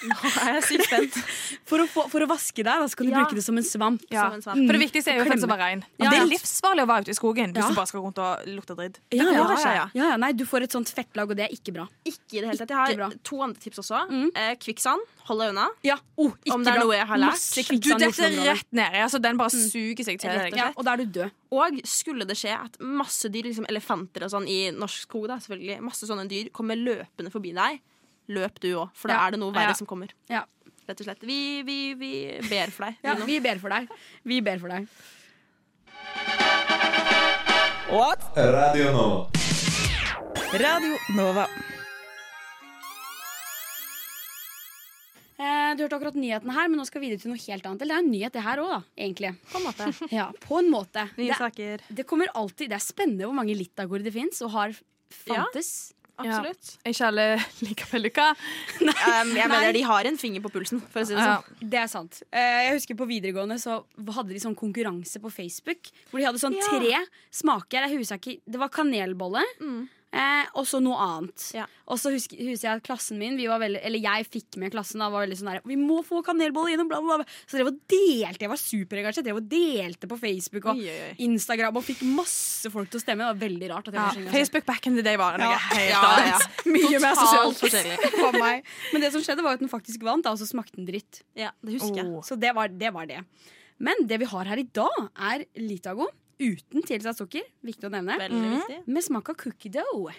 Nå er jeg sykt spent. <laughs> For å, få, for å vaske deg, da, så kan du Ja. bruke det som en svamp. Ja. Som en svamp. For det viktigste er jo faktisk å være rein. Ja, Det er livsfarlig å være ute i skogen hvis du bare skal rundt og lukte dritt. Ja, går ja, ja, ja, ja. Nei, du får et sånt fettlag, og det er ikke bra. Ikke i det hele tatt. Jeg har bra. to andre tips også. Eh, kvikksand. Hold deg unna. Ja, oh, Om det er noe jeg har lært. Du detter rett nedi. Altså, den bare suger seg til deg. Og da er du død. Og skulle det skje at masse dyr, liksom elefanter og sånn i norsk skog, da, selvfølgelig, masse sånne dyr kommer løpende forbi deg, løp du òg, for da Ja. er det noe verre Ja. som kommer. Ja. Rett og slett. Vi, vi, vi ber for deg. <laughs> Ja, vi ber for deg. Vi ber for deg. What? Radio Nova. Radio Nova. Eh, du hørte akkurat nyheten her, men nå skal vi videre til noe helt annet. Eller det er en nyhet, det her òg. Egentlig. På en måte. <laughs> Ja, på en måte. Nye Det, saker. det kommer alltid Det er spennende hvor mange Litagoer det fins, og har fantes. Absolutt. Ja. ikke alle <laughs> liker vellykka? <laughs> Um, jeg mener de har en finger på pulsen, for å si det Ja. sånn. Det er sant. Eh, jeg husker På videregående så hadde de sånn konkurranse på Facebook. Hvor de hadde sånn Ja. tre smaker. Jeg husker ikke, det var kanelbolle. Eh, og så noe annet. Ja. Og så husker, husker jeg at klassen min vi var veldig, Eller jeg fikk med klassen. Da, var veldig sånn der, Vi må få kanelbolle gjennom bla, bla, bla. Så jeg drev og delte. Jeg var superengasjert. Jeg drev og delte på Facebook og Oi, oi. Instagram og fikk masse folk til å stemme. Det var veldig rart. At jeg Ja. Facebook back in the day var noe Ja. helt Ja, annet. Mye mer sosialt. <laughs> For meg. Men det som skjedde, var at den faktisk vant, og så smakte den dritt. Ja, det husker jeg. Oh. Så det var, det var det. Men det vi har her i dag, er Litago uten tilsatt sukker. Viktig å nevne. Veldig viktig. Med smak av cookie dough.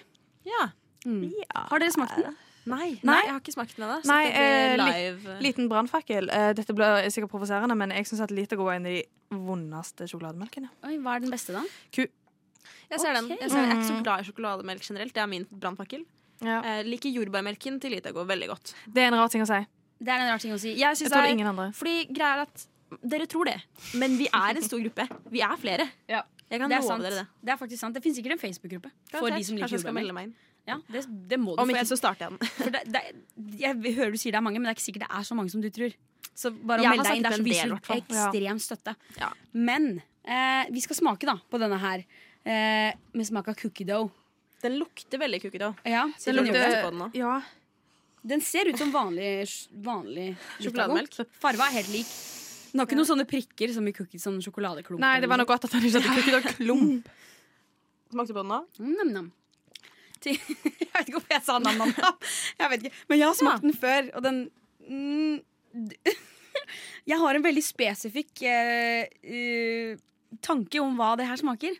Ja. Har dere smakt den? Nei, Nei. jeg har ikke smakt den ennå. Nei, eh, live. Liten brannfakkel. Eh, Dette blir sikkert provoserende, men jeg syns at Litago er en av de vondeste sjokolademelkene. Oi, hva er den beste, da? Jeg ser den. Jeg, ser, jeg er ikke så glad i sjokolademelk generelt. Det er min brannfakkel. Ja. Jeg liker jordbærmelken til Litago veldig godt. Det er en rar ting å si. Det er en rar ting å si. Jeg Jeg tror det er ingen andre. Fordi greia er at Dere tror det, men vi er en stor gruppe. Vi er flere. <laughs> Ja. Jeg kan det er love sant. dere det. Det er faktisk sant. Det finnes sikkert en Facebook-gruppe for de som liker jeg skal melde meg inn. Ja, det, det må du. Om ikke, så starter jeg den. For det, det, jeg hører du sier det er mange, men det er ikke sikkert det er så mange som du tror. Så bare å melde deg inn der, er så viser du ekstrem støtte. Ja. Men eh, vi skal smake da på denne her eh, med smak av cookie dough. Den lukter veldig cookie dough. Ja, Den den, lukter lukter, på den. Ja. den ser ut som vanlig, vanlig Sjokolademelk. Farva er helt lik. Den har ikke noen sånne prikker som i cookies, sånn sjokoladeklump. Nei, det var noe godt at han ikke hadde cookies og klump. Smakte på den nå? Nam-nam. <laughs> Jeg vet ikke hvorfor jeg sa nam-nam. <laughs> Jeg vet ikke. Men jeg har smakt den før, og den mm, <laughs> Jeg har en veldig spesifikk uh, tanke om hva det her smaker.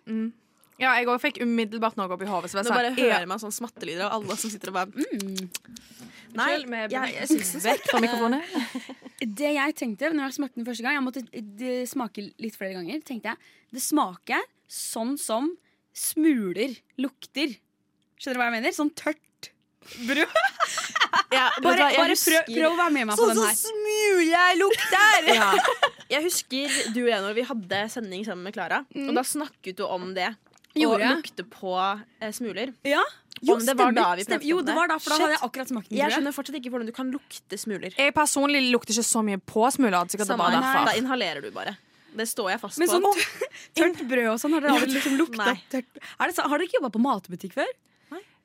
Ja, jeg òg fikk umiddelbart noe opp i hodet. Så Nå bare hører man sånn smattelyder av alle som sitter og bare Mm. Nei, med jeg, jeg synes den Vekk fra mikrofonen. <laughs> Det jeg tenkte når jeg smakte den første gang Jeg måtte det smake litt flere ganger. Tenkte jeg Det smaker sånn som smuler lukter. Skjønner du hva jeg mener? Sånn tørt brød. <laughs> ja, Bare, bare prøv, prøv å være med meg på den her. Sånn som smuler lukter! <laughs> ja. Jeg husker du og jeg når vi hadde sending sammen med Klara. Og da snakket du om det. Mm. Gjorde og lukte på eh, smuler. Ja. Jo, Om det var da vi stemmer. Jo, det var da, for da Shit. hadde jeg akkurat smakt den. Jeg skjønner fortsatt ikke hvordan du kan lukte smuler. Jeg personlig lukter ikke så mye på smuler. Sikkert det var derfor. Da inhalerer du bare. Det står jeg fast Men på. sånn tørt brød og sånn, har dere aldri liksom lukta tørt Har dere ikke jobba på matbutikk før?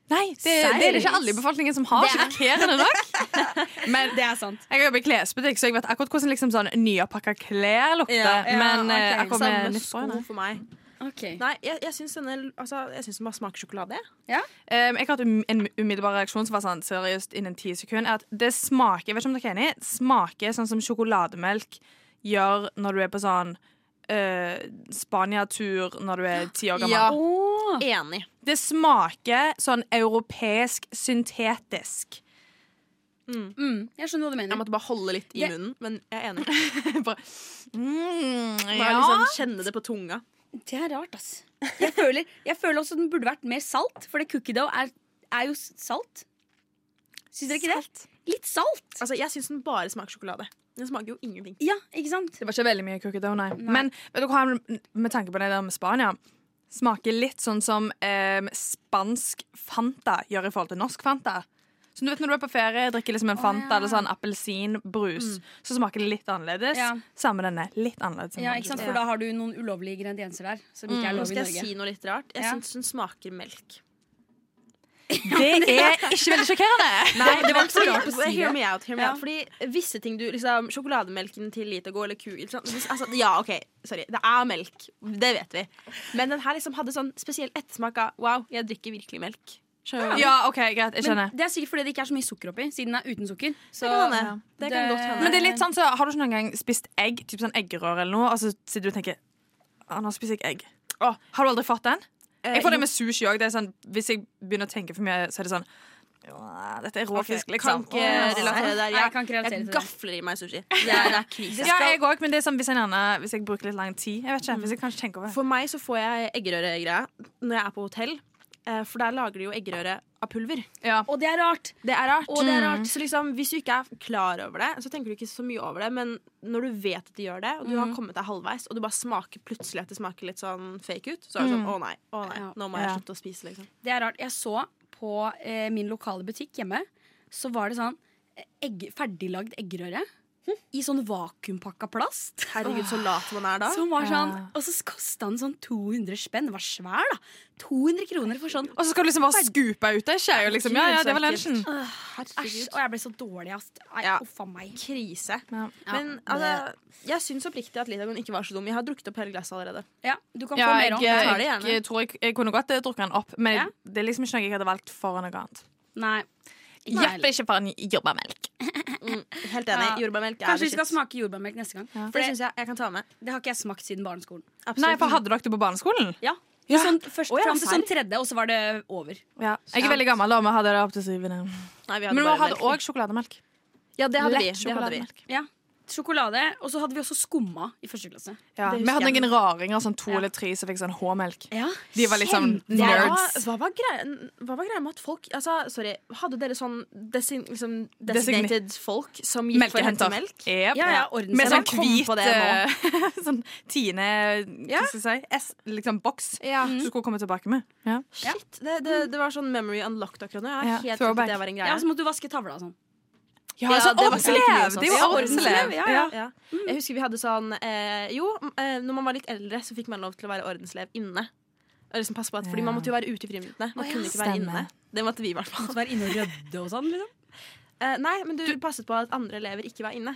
Nei, det, det er det ikke alle i befolkningen som har. Sjokkerende nok. <laughs> Men Det er sant. jeg jobber i klesbutikk, så jeg vet akkurat hvordan liksom sånn nyoppakka klær lukter. Ja, ja, men okay. akkurat med nytt for meg. Ok. Nei, jeg, jeg syns den altså, synes den bare smaker sjokolade. Um, jeg har hatt en umiddelbar reaksjon som var sånn seriøst innen ti sekunder. Er at det smaker jeg vet ikke om dere er enig, smaker sånn som sjokolademelk gjør når du er på sånn uh, Spania-tur når du er ti år gammel. Ja. Oh. Enig. Det smaker sånn europeisk syntetisk. Mm, jeg skjønner hva du mener. Jeg måtte bare holde litt i yeah. munnen, men jeg er enig. <laughs> Bare, mm, Bare ja. liksom kjenne det på tunga. Det er rart, ass. Jeg føler, jeg føler også den burde vært mer salt, for det cookie dough er, er jo salt. Syns dere ikke det? Litt salt. Altså, Jeg syns den bare smaker sjokolade. Den smaker jo ingenting. Ja, ikke sant? Det var ikke veldig mye cookie dough, nei. Nei. Men vet du hva, med tanke på det der med Spania Smaker litt sånn som eh, spansk Fanta gjør i forhold til norsk Fanta. Så du vet Når du er på ferie, drikker liksom en Fanta ja. eller sånn appelsinbrus, så smaker det litt annerledes. Ja. Samme denne. Litt annerledes. Ja, ikke sant? For da har du noen ulovlige ingredienser der som ikke er Nå lov i skal jeg si noe litt rart. Jeg Ja. syns den smaker melk. Det er ikke veldig sjokkerende. Nei, det var ikke så rart å si Hear det. me out. Hear me Ja. out. Fordi visse ting du liksom, Sjokolademelken til Litago eller ku ikke altså, Ja, OK, sorry. Det er melk. Det vet vi. Men den her liksom hadde sånn spesiell ettersmak av wow, jeg drikker virkelig melk. Ja, OK, greit. Jeg skjønner. Men det er sikkert fordi det ikke er så mye sukker oppi, siden den er uten sukker. Så Det kan. Det kan det- godt hende. Men det er litt sånn, så Har du ikke noen gang spist egg, typ sånn eggerøre eller noe, og så sitter du og tenker «Å, nå spiser jeg egg. Å, har du aldri fått den? Jeg får det med sushi òg. Sånn, hvis jeg begynner å tenke for mye, så er det sånn Dette er rå Ok, fisk, liksom. Kan ikke relatere der. Jeg, jeg kan ikke relatere jeg gafler i meg sushi. <laughs> Det er, det er krise. Ja, jeg òg, men det er sånn hvis jeg, gjerne, hvis jeg bruker litt lang tid. Jeg vet ikke, hvis jeg kanskje tenker over det. For meg så får jeg eggerøregreia når jeg er på hotell. Eh, For der lager de jo eggerøre av pulver. Ja. Og det er rart. Det er rart. Og det er rart. Så liksom, Hvis du ikke er klar over det, så tenker du ikke så mye over det. Men når du vet at de gjør det, og du har kommet deg halvveis, og du bare smaker plutselig at det smaker litt sånn fake ut, så er det sånn å nei, å nei, nå må jeg slutte å spise, liksom. Det er rart. Jeg så på eh, min lokale butikk hjemme, så var det sånn eh, egg, ferdiglagd eggerøre. I sånn vakuumpakka plast. Herregud, så lat man er da. Som var sånn, Ja. Og så kosta den sånn 200 spenn. Den var svær, da. 200 kroner for sånn Og så skal du liksom bare skupe ut ei skje. Liksom, ja, ja, det var lunsjen. Æsj. Og jeg ble så dårlig, ass. Nei, Ja. uff a meg. Krise. Ja. Men altså, jeg syns oppriktig at Litauen ikke var så dum. Jeg har drukket opp hele glasset allerede. Ja, du kan Ja, få mer jeg, om. jeg, det gjerne. jeg tror jeg, jeg kunne godt eh, drukket den opp, men Ja. det er liksom ikke noe jeg hadde valgt foran noe annet. Nei. Jeppe ikke faen en jordbærmelk. Mm, helt enig. Ja. Jordbærmelk er Kanskje vi skal shit. smake jordbærmelk neste gang. For Det det jeg jeg kan ta med. Det har ikke jeg smakt siden barneskolen. Absolutt. Nei, for hadde dere det på barneskolen? Ja, Ja. Sånn, først oh, ja, fram til sånn tredje, og så var det over. Ja. Jeg er veldig gammel, da. men hadde det opp til syvende. Men vi hadde òg sjokolademelk. Ja, det hadde vi. Det hadde vi. Ja. Sjokolade. Og så hadde vi også skumma i første klasse. Ja. Vi hadde noen raringer, sånn to Ja. eller tre, som fikk sånn H-melk. Ja. De var liksom nerds. Hva, hva, var greia, hva var greia med at folk altså, Sorry, Hadde dere sånn desin, liksom, designated folk som gikk for å hente melk? Yep. Ja, ja, Med sånn hvit på det eh, <laughs> Sånn Tine Ja. Hva skal jeg si? S, liksom boks Ja. som du skulle komme tilbake med. Ja. Shit, det, det, det var sånn memory unlocked akkurat nå. Jeg har Ja, helt glemt at det var en Ja, greie. så måtte du vaske tavla og sånn. Ja, Ja, Åndslev! det var. Det jo Ja, ja, ja, ja. Jeg husker vi hadde sånn eh, Jo, eh, når man var litt eldre, så fikk man lov til å være ordenslev inne. Liksom passe på at, fordi Man måtte jo være ute i friminuttene. Man kunne ikke være inne. Det måtte vi, i hvert fall. Måtte være inne og rydde og sånn. liksom Uh, <laughs> nei, men du, passet på at andre elever ikke var inne.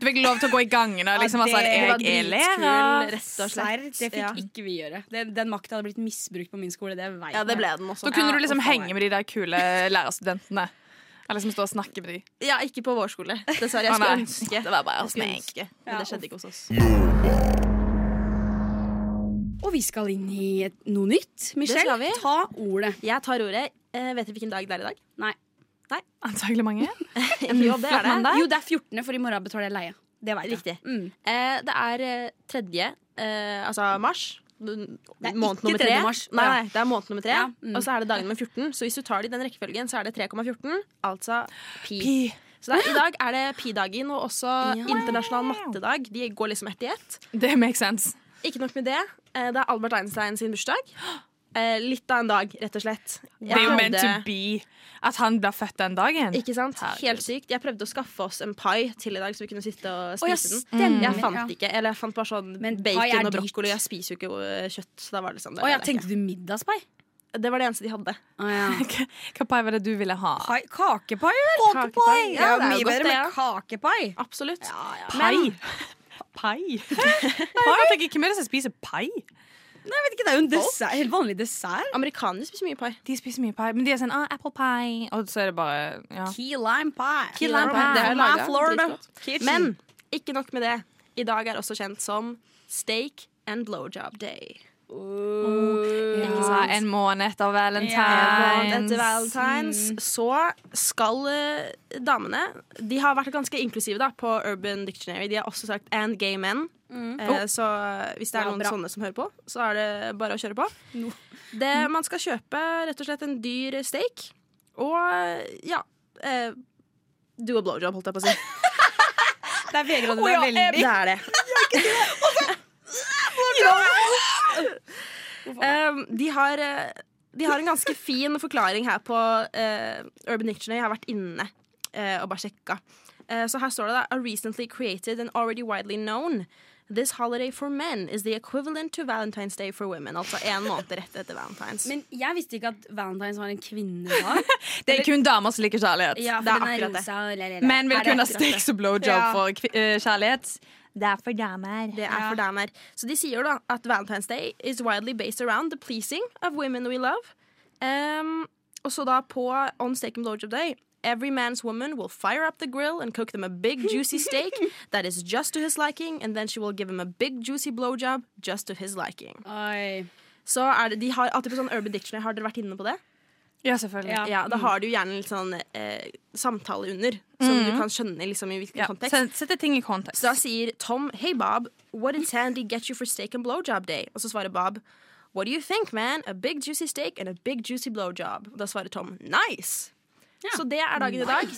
Du fikk lov til å gå i gangene liksom Ja, sånn det var Jeg er lærer. Serr, det fikk Ja. ikke vi gjøre. Den, den makta hadde blitt misbrukt på min skole. Det vet Ja, det ble den også. Da kunne Ja, du liksom henge med de der kule lærerstudentene. Eller som står og snakker med de. Ja, ikke på vår skole. Dessverre. Jeg skulle nei. ønske. Det var bare å skulle ønske, men det skjedde ikke hos oss. Og vi skal inn i noe nytt. skal Michelle, vi. ta ordet. Jeg tar ordet. Eh, vet dere hvilken dag det er i dag? Nei. Antagelig mange. <laughs> jo, det er det. Jo, det er 14., for i morgen betaler jeg leie. Det jeg. Riktig. Mm. Eh, det er eh, tredje, eh, altså mars. Måned nummer tre. mars. Nei, nei, det er måned nummer tre. Ja, mm. Og så er det dag nummer 14. Så hvis du tar det i den rekkefølgen, så er det 3,14. Altså pi. Pi. Så det er, i dag er det pi-dagen og også Ja. internasjonal mattedag. De går liksom ett i ett. Det makes sense. Ikke nok med det. eh, Det er Albert Einstein sin bursdag. Eh, Litt av en dag, rett og slett. Det er jo meant to be at han blir født den dagen. Ikke sant? Herregud. Helt sykt. Jeg prøvde å skaffe oss en pai til i dag, så vi kunne sitte og ja, spise Mm. den. Jeg fant ikke, eller jeg fant bare sånn Men bacon og brokkoli. Jeg spiser jo ikke øh, kjøtt. Så da var det sånn, det, oh, ja, tenkte du middagspai? det var det eneste de hadde. Oh, ja. <laughs> Hva pai var det du ville ha? Pai, kakepai, vel? Kakepai. Ja, Ja, det er mye jo bedre bedre med kakepai. Absolutt. Pai. <laughs> Pai? pai? Jeg Hvem er det som spiser pai? Nei, jeg vet ikke, Det er jo en dessert, helt vanlig dessert. Amerikanere spiser mye pai. De spiser mye pai, men de er sånn ah, apple pie. Og så er det bare ja. Key lime pie. Key lime pie. Det er laget Florida. Men ikke nok med det. I dag er også kjent som steak and blowjob day. Ikke ja. En måned etter En måned etter Valentines så skal eh, damene De har vært ganske inklusive da på Urban Dictionary. De har også sagt 'and gay men'. Eh, så hvis det er Ja, noen bra. sånne som hører på, så er det bare å kjøre på. No. Det, man skal kjøpe rett og slett en dyr steak og ja eh, Do a blowjob, holdt jeg på å si. Der vegrer du Å, deg ja, veldig. Det er det. <laughs> Um, de, har, eh, de har en ganske fin forklaring her på uh, Urban Dictionary. Jeg har vært inne uh, og bare sjekka. Uh, så her står det da A recently created and already widely known This holiday for men is the equivalent to Valentine's Day for women. Altså en måned rett etter Valentine's. Men jeg visste ikke at Valentines var en kvinnedag. <laughs> Det er kun damer som liker kjærlighet. Ja, Det for er den er akkurat det. lalala. Men vil kunne ha stakes og blowjob Ja. for eh, kjærlighet. Det er for damer. Det er for damer. Så de sier da at Valentine's Day is widely based around the pleasing of women we love. Um, og så da på On Stake and Blowjob Day Every man's woman will fire up the grill and cook them a big juicy steak <laughs> that is just to his liking, and then she will give him a big juicy blowjob just to his liking. Oi. Så er det, De har alltid på sånn Urban Dictionary. Har dere vært inne på det? Ja, selvfølgelig. Ja. Ja, Da har du gjerne litt sånn eh, samtale under, som du kan skjønne liksom i hvilken Ja, kontekst. Sette ting i kontekst. Så da sier Tom Hey Bob, what did Sandy get you for steak and blowjob day? Og så svarer Bob What do you think, man? A big juicy steak and a big juicy blowjob. Og da svarer Tom Nice. Så det er dagen i dag.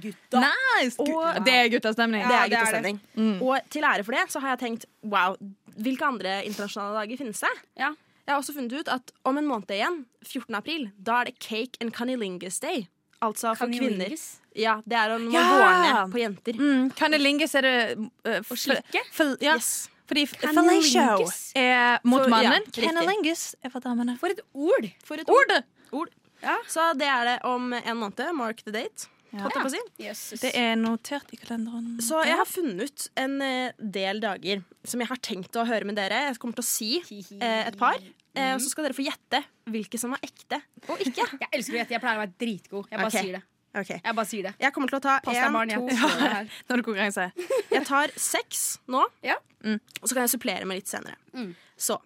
Gutta. Nice! Og- det er guttastemning. Det er det er guttestemning. Og til ære for det så har jeg tenkt wow, hvilke andre internasjonale dager finnes det? Ja. Jeg har også funnet ut at om en måned igjen, 14. april, da er det Cake and Cunnilingus Day. Altså for kvinner. Ja, det er om Ja! vårne på jenter. Mm, Cunnilingus er det uh, Å slikke? ja. Yes. Fordi fellatio er mot For- ja, mannen. Cunnilingus er for damene. For et ord! For et Ord! ord. Ja. Så det er det om en måned. Mark the date. Holdt jeg på å si. Yes. Det er notert i kalenderen. Så jeg har funnet ut en eh, del dager som jeg har tenkt å høre med dere. Jeg kommer til å si eh, et par. Eh, og så skal dere få gjette hvilke som er ekte og ikke. <laughs> Jeg elsker å gjette. Jeg pleier å være dritgod. Jeg bare okay. sier det. Okay. Jeg bare sier det. Jeg kommer til å ta Pass én, to <laughs> ja. deg <laughs> her. Nå det konkurranse. Jeg tar seks nå, Ja. og så kan jeg supplere med litt senere. Mm. Så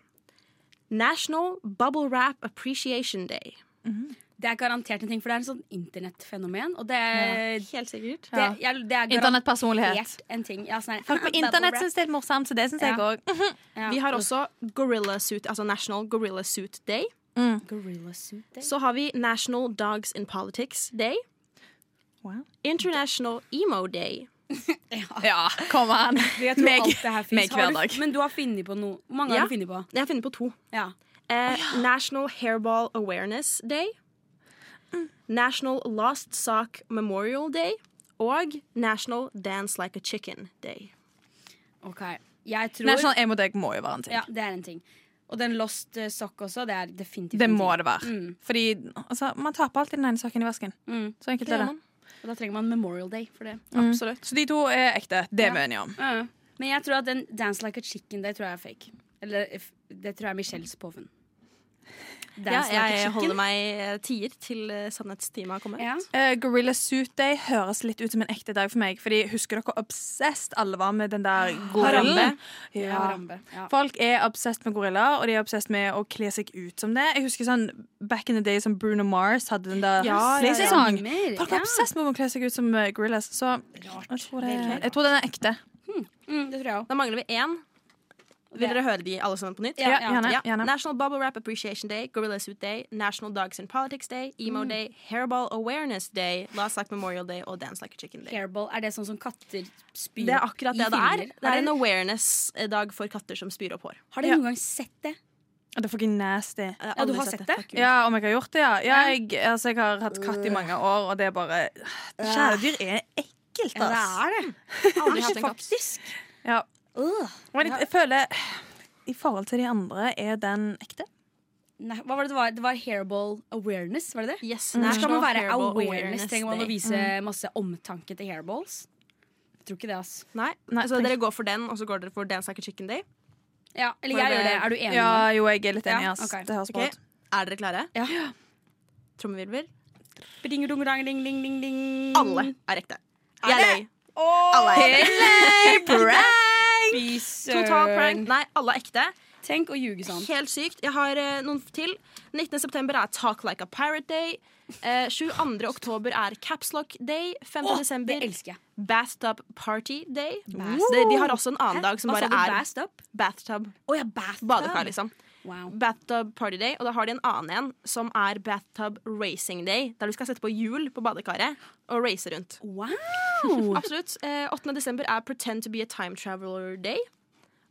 National Bubble Wrap Appreciation Day. Det er garantert en ting, for det er en sånn internettfenomen. Og det er, Helt sikkert. det, ja, det er Internettpersonlighet. en ting. Ja, sånn Folk på <laughs> internett syns det er morsomt, så det syns jeg Ja. òg. Ja. Vi har også Gorilla Suit, altså National Gorilla Suit Day. Gorilla suit day. Så har vi National Dogs in Politics Day. Wow. International Emo Day. <laughs> Ja, kom an. Meg- hver dag. Men du har funnet på noe. Hvor mange Ja. har du funnet på? Jeg har funnet på to. Ja. Eh, National Hairball Awareness Day. National Lost Sock Memorial Day. Og National Dance Like a Chicken Day. OK. Jeg tror National Emo Day må jo være en ting. Ja, det er en ting. Og den lost eh, sock også. Det er definitivt Det må det være. Mm. Fordi altså, man taper alltid den ene sokken i vasken. Mm. Så enkelt Det er det. man. Og da trenger man Memorial Day for det. Absolutt. Så de to er ekte. Det ja. mener jeg om. Ja. Men jeg tror at den Dance Like a Chicken, Day tror jeg er fake. Eller det tror jeg er Michelles påfunn. Ja, jeg holder meg eh, tier til sannhetstimen sannhetstime har kommet. Ja. Uh, Gorilla Suit Day høres litt ut som en ekte dag for meg. Fordi Husker dere obsessed alle var med den der gorillen? Harambe. Ja, Ja. Folk er obsessed med gorillaer, og de er obsessed med å kle seg ut som det. Jeg husker sånn Back in the day som Bruno Mars hadde den der Ja, ja, ja. Slay-sesong. Folk er obsessed med å kle seg ut som eh, gorillas. Så jeg tror, det, jeg tror den er ekte. Mm, det tror jeg òg. Da mangler vi én. Vil dere høre de alle sammen på nytt? Ja, gjerne. Ja. gjerne. National Bubble Wrap Appreciation Day, Gorilla Suit Day, National Dogs in Politics Day, Emo Day, Hairball Awareness Day, Last Like Memorial Day og Dance Like a Chicken Day. Hairball, er det sånn som katter spyr i Det er akkurat det det er. Det er en awareness-dag for katter som spyr opp hår. Har dere Ja. noen gang sett det? Det er fucking nasty. Ja, du har sett det? Ja, om jeg har gjort det, ja. ja jeg, altså, jeg har hatt katt i mange år, og det er bare Kjæledyr er ekkelt, Ja, det er det. Aldri hatt en katt. faktisk. Ja. Øh. Men jeg, jeg føler I forhold til de andre, er den ekte? Nei, hva var det det var? Det var hairball awareness, var det det? Yes, Skal National man være Hairball awareness, trenger man å vise masse omtanke til hairballs? Jeg tror ikke det, ass. Nei, Nei, så dere går for den, og så går dere for Dance Like a Chicken Day. Ja, eller For jeg det- gjør det. Er du enig? Ja, jo, jeg er litt enig. Ja, okay. Det høres bra ut. Er dere klare? Ja. Trommevirvel. Ding, dong, dang, ding, ding, ding, ding. Alle er ekte. Er Jeg det? løy. Alle er ekte. Total prank. Nei, alle er ekte. Tenk å ljuge sånn. Helt sykt. Jeg har eh, noen til. 19. september er Talk Like a Pirate Day. Eh, 22. oktober er Capslock Day. 5. oh. Bathtub Party Day. Bathtub? De, de har også en annen dag som Hva bare er Bathtub? bathtub. Oh, ja, bathtub. Badekar, liksom. Wow. Bathtub Party Day. Og da har de en annen en som er Bathtub Racing Day. Der du skal sette på hjul på badekaret og race rundt. Wow. <laughs> Absolutt. Eh, 8. desember er Pretend to be a time traveler day.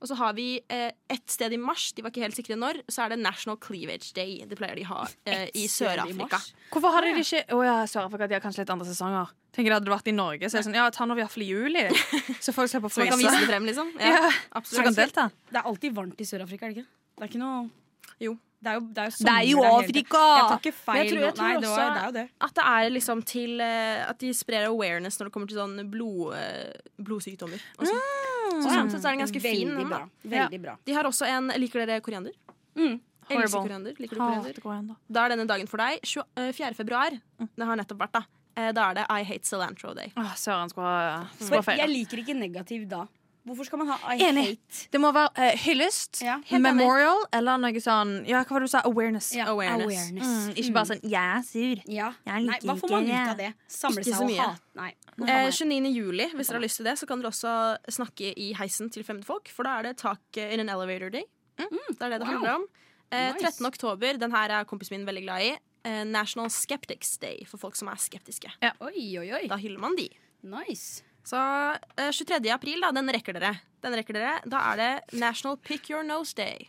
Og så har vi eh, et sted i mars, de var ikke helt sikre når, så er det National Cleavage Day. Det pleier de ha eh, i Sør-Afrika. Hvorfor har de ikke Å ja, Sør-Afrika de har kanskje litt andre sesonger. Tenker det hadde vært i Norge, så er det sånn Ja, ta nå i hvert fall i juli, så folk slipper å Så man kan vise det frem, liksom. Ja, <laughs> Ja, så absolutt. kan delta. Det er alltid varmt i Sør-Afrika, er det ikke? Det er ikke noe Jo. Det er jo, det er jo Det er jo Afrika! Jeg tar ikke feil jeg tror- jeg tror Nei, det, var, det er jo det. At det er liksom til eh, At de sprer awareness når det kommer til sånn blod, eh, blodsykdommer. Og sånn. Så sånn sett så er den ganske fin. Veldig fin. bra. Veldig bra. De har også en Liker dere koriander? Mm. Elsker koriander. Liker du koriander? Da er denne dagen for deg. 20, eh, 4. februar. Det har nettopp vært, da. Eh, Da er det I Hate Cilantro Day. Åh, Søren skulle ha skulle ha feira. jeg liker ikke negativ da. Hvorfor skal man ha I Enig. hate? Det må være uh, hyllest, Ja, enig. memorial eller noe sånn Ja, hva var det du sa? Awareness. Ja, Awareness. Mm, ikke bare sånn 'jeg er sur'. Ja. Jeg Nei, hva får man ut av det? Samle seg og Nei. Eh, 29. juli, hvis dere har lyst til det, så kan dere også snakke i heisen til fremmedfolk. For da er det tak eh, in an elevator day. Det er det det Wow. handler om. Eh, Nice. 13. oktober, den her er kompisen min veldig glad i. Eh, National Skeptics Day for folk som er skeptiske. Oi, oi, oi. Da hyller man de. Nice. Så eh, 23. april, da, den rekker dere. Den rekker dere. Da er det National Pick Your Nose Day.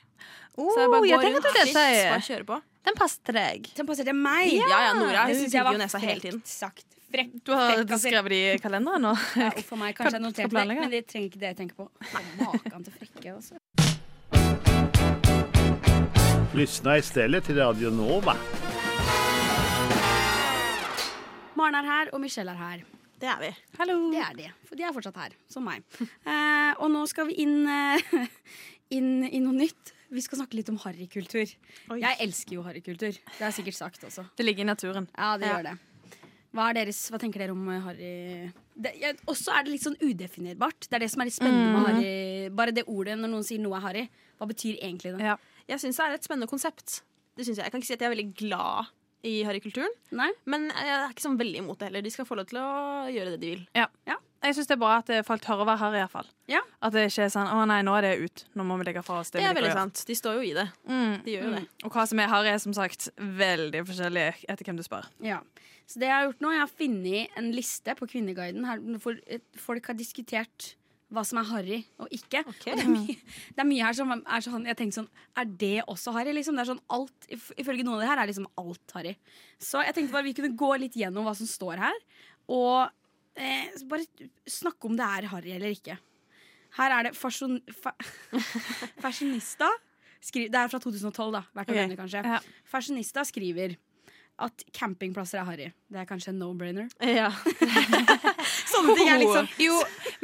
Oh, Så jeg bare jeg går rundt fritt, bare kjører på. Den passer til deg. Den passer til meg. Ja, ja, Nora Det hun synes jeg var nesa hele tiden. frekt sagt. Frekk, Du har altså. skrevet det i kalenderen nå. Ja, for meg, kanskje jeg noterte det, men det trenger ikke det jeg tenker på. Maken til frekke, altså. Lyssna stedet til Radio Nova. Maren er her, og Michelle er her. Det er vi. Det er de. For de er fortsatt her, som meg. Eh, og nå skal vi inn, eh, <laughs> inn i noe nytt. Vi skal snakke litt om harrykultur. Jeg elsker jo harrykultur. Det har jeg sikkert sagt også. Det ligger i naturen. Ja, det Ja. gjør det. Hva, er deres, hva tenker dere om eh, harry, det, jeg, også er det litt sånn udefinerbart. Det er det som er litt spennende med Mm. harry. Bare det ordet når noen sier noe er harry. Hva betyr egentlig det? Ja. Jeg syns det er et spennende konsept. Det synes Jeg Jeg kan ikke si at jeg er veldig glad i harrykulturen, men jeg er ikke sånn veldig imot det heller. De skal få lov til å gjøre det de vil. Ja. Ja. Jeg syns det er bra at folk tør å være harry, iallfall. Ja. At det ikke er sånn 'Å nei, nå er det ut. Nå må vi legge fra oss det Det er veldig sant. De står jo i det. Mm. De gjør jo det. Og hva som er harry, er som sagt veldig forskjellig etter hvem du spør. Ja. Så det jeg har gjort nå, jeg har funnet en liste på Kvinneguiden her hvor folk har diskutert hva som er harry og ikke. Okay. Og det, er mye, det er mye her som er sånn Jeg tenkte sånn Er det også harry? Liksom? Det er sånn alt, if- Ifølge noen av det her er liksom alt harry. Så jeg tenkte bare vi kunne gå litt gjennom hva som står her, og eh, bare snakke om det er harry eller ikke. Her er det fasjon, fa, <laughs> Fashionista skriver, Det er fra 2012, da. Hvert år, okay. kanskje. Ja. Fashionista skriver at campingplasser er harry. Det er kanskje en no-brainer. <laughs> Ja. <laughs> Sånne ting er liksom Jo,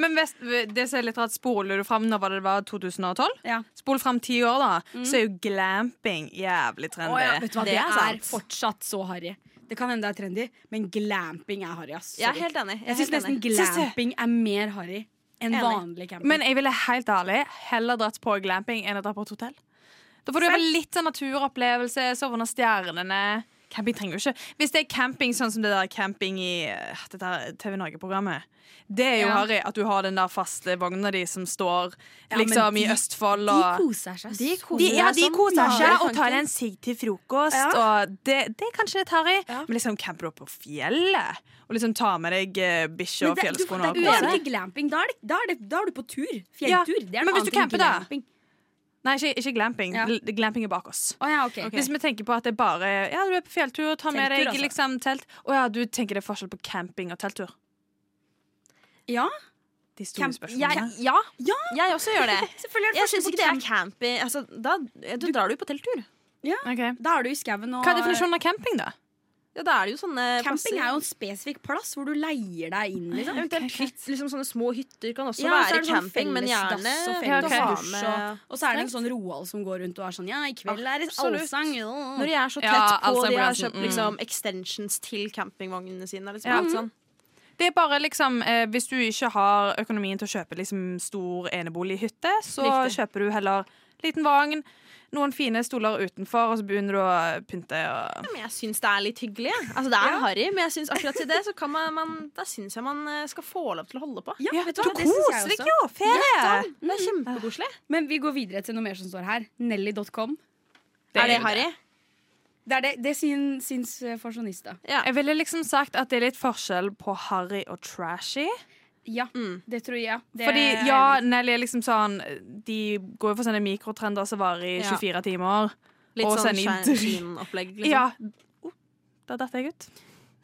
men hvis, det som er litt rart, spoler du fram når var det var 2012? Ja. Spol fram ti år, da, så er jo glamping jævlig trendy. Oh, ja, vet du hva, Det det, er er, fortsatt så harry. Det kan hende det er trendy, men glamping er harry. ass. Jeg er helt enig. Jeg syns nesten enig. Syns du? glamping er mer harry enn Enig. vanlig camping. Men jeg ville helt ærlig heller dratt på glamping enn å dra på et hotell. Da får du iallfall litt sånn naturopplevelse, sove under stjernene. Camping trenger jo ikke Hvis det er camping sånn som det der camping i eh, dette TV Norge-programmet, det er jo Ja. harry at du har den der faste vogna di som står Ja, liksom de- i Østfold de koser seg De koser de, ja, de koser seg og tar en sigg til frokost. Ja. Og det, det er kanskje litt harry, Ja. men liksom camper du opp på fjellet og liksom tar med deg uh, bikkje og fjellskoene. det og er koser ikke glamping. Da er, det, da, er det, da er du på tur. Ja, Fjelltur. Det er men noe annet enn glamping. Nei, ikke, ikke glamping. Ja. Glamping er bak oss. Oh, ja, ok. Hvis vi tenker på at det er bare Ja, du er på fjelltur, ta med deg altså. liksom telt. Å ja, du tenker det er forskjell på camping og telttur? Ja, De store spørsmålene. Jeg, ja, Ja. jeg også gjør det. <laughs> selvfølgelig er det Jeg syns på ikke det er camping. Altså, da, da drar du på telttur. Ja. Da er du i skauen og Hva er definisjonen av camping, da? Ja, da er det jo sånne Camping plasser- er jo en spesifikk plass hvor du leier deg inn. Liksom. Okay, hytt, liksom sånne små hytter kan også Ja, så være sånn camping, men felles gjerne og felles å dusj med Og så er det en sånn Roald som går rundt og er sånn Ja, i kveld er det allsang. Når de er så tett Ja, på, altså, de har kjøpt mm. liksom, extensions til campingvognene sine. Liksom, Ja. alt sånn. Det er bare liksom eh, Hvis du ikke har økonomien til å kjøpe liksom stor enebolighytte, så Riktig. kjøper du heller liten vogn, noen fine stoler utenfor, og så begynner du å pynte og Men jeg syns det er litt hyggelig. Altså, det er harry, men jeg synes akkurat til det så kan man, man Da syns jeg man eh, skal få lov til å holde på. Ja, vet du Du hva, det jeg også. jo! Ferie! Det er kjempekoselig. Men vi går videre til noe mer som står her. Nelly.com. Er det harry? Det er det, det syns, syns uh, fasjonista. Ja. Jeg ville liksom sagt at det er litt forskjell på harry og trashy. Ja, Mm. det tror jeg. Det Fordi ja, Nelly er liksom sånn De går jo for sånne mikrotrender som varer i Ja. 24 timer. Litt Og sånn sende Shine- <laughs> dr- Sheen-opplegg. Liksom. Ja. Oh, da datt jeg ut.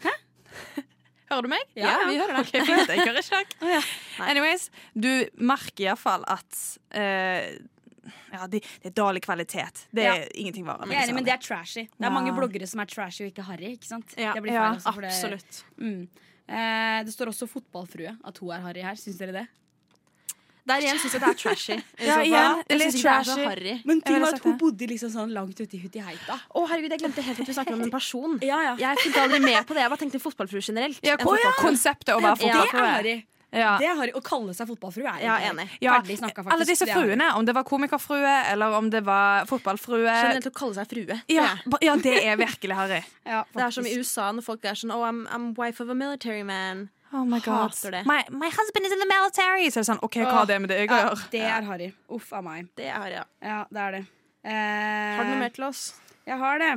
Hæ? <laughs> Hører du meg? Ja, vi hører det. Okay, fint. Jeg hører ikke. <laughs> Nei. Anyways, du merker iallfall at uh, ja, de, det er dårlig kvalitet. Det er ingenting varer. Er enig, men det er trashy. Det er Ja. mange bloggere som er trashy og ikke harry. Ikke sant? Ja. det Ja, det- Absolutt. Mm. Eh, det står også fotballfrue, at hun er harry her. Syns dere det? Der igjen syns jeg det er trashy. <laughs> Ja, igjen, Jeg synes ikke det er så trashy. harry. Men ting var at hun bodde liksom sånn langt ute i Hutiheita. Å, herregud, jeg glemte helt at vi snakker om en person. Ja, ja. Jeg fulgte aldri med på det. Jeg bare tenkte fotballfrue generelt. Ja, En ja. Konseptet å være Det er fotballfrue. Harry. Ja. Det er harry. Å kalle seg fotballfrue er Ja, enig. Ja, Ferdig snakka, faktisk. alle disse er harry. fruene, om det var komikerfrue eller om det var fotballfrue Generelt å kalle seg frue. ja, er- ja, det er virkelig harry. <laughs> Ja, Det er som i. USA når folk er sånn Oh, I'm, I'm wife of a military man. Oh my god. Hater det. My, my husband is in the military. Så er det sånn, OK, hva har det med det jeg å Ja, gjøre? det er harry. Uff a meg. Det er ja. Ja, det er det. Eh, Har du noe mer til oss? Jeg har det.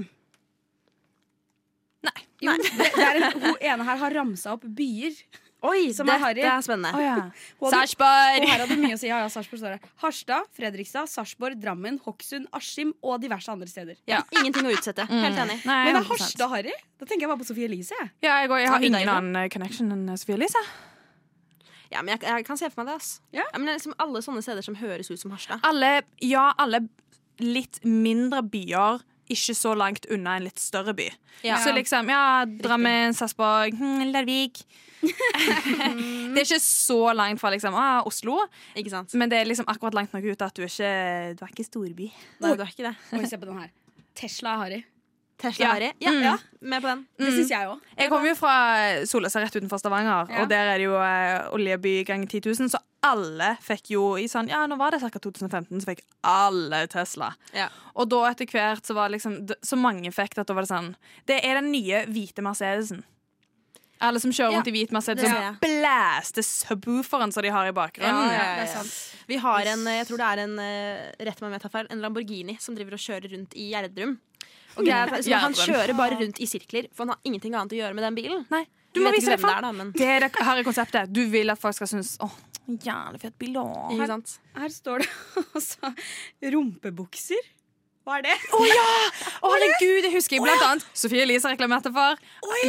Nei. Jo, det, det er en, hun ene her har ramsa opp byer. Oi, Som det, er harry. det er spennende. Oh, ja. <laughs> Sarpsborg! her hadde mye å si. Ja, ja, Sarsborg står det. Harstad, Fredrikstad, Sarpsborg, Drammen, Hokksund, Askim og diverse andre steder. Ja, Ingenting å utsette. Helt enig. Nei, Men er 100%. Harstad harry? Da tenker jeg bare på Sophie Elise. Ja, jeg, går, jeg har Ja, er ingen annen eh, connection enn Sofie Elise. Ja, men jeg, jeg kan se for meg det. ass. Ja. men det er liksom Alle sånne steder som høres ut som Harstad. Alle, ja, alle litt mindre byer, ikke så langt unna en litt større by. Ja. Så liksom, ja, Drammen, Sarpsborg, hm, Larvik <laughs> Det er ikke så langt fra liksom, ah, Oslo, men det er liksom akkurat langt nok ut at du er ikke, du er ikke storby. Nei, du er ikke det. Vi se på den her. Tesla er harry. Tesla Ja. Harry. Ja, Mm. ja, med på den. Det syns jeg òg. Jeg kommer jo fra Solasa rett utenfor Stavanger, Ja. og der er det jo eh, oljeby ganger 10 000, så alle fikk jo i sånn Ja, nå var det ca. 2015, så fikk alle Tesla. Ja. Og da etter hvert så var det liksom Så mange fikk det at da var det sånn Det er den nye hvite Mercedesen. Alle som kjører Ja, rundt i hvit Mercedes, det som ser blæster subwooferen som de har i bakgrunnen. Ja, ja, ja, Det er sant. Vi har en, jeg tror det er en eh, rett meg om jeg tar feil, en Lamborghini som driver og kjører rundt i Gjerdrum. Og greia er så Han kjører bare rundt i sirkler, for han har ingenting annet å gjøre med den bilen. Nei, du Vi må vet vise hvem fram. det men Det det her er konseptet. Du vil at folk skal synes Åh, jævlig fet bil. Her. Her står det <laughs> altså rumpebukser. Hva er det? Å ja! herregud, det husker jeg blant annet Sofie Elise reklamerte for.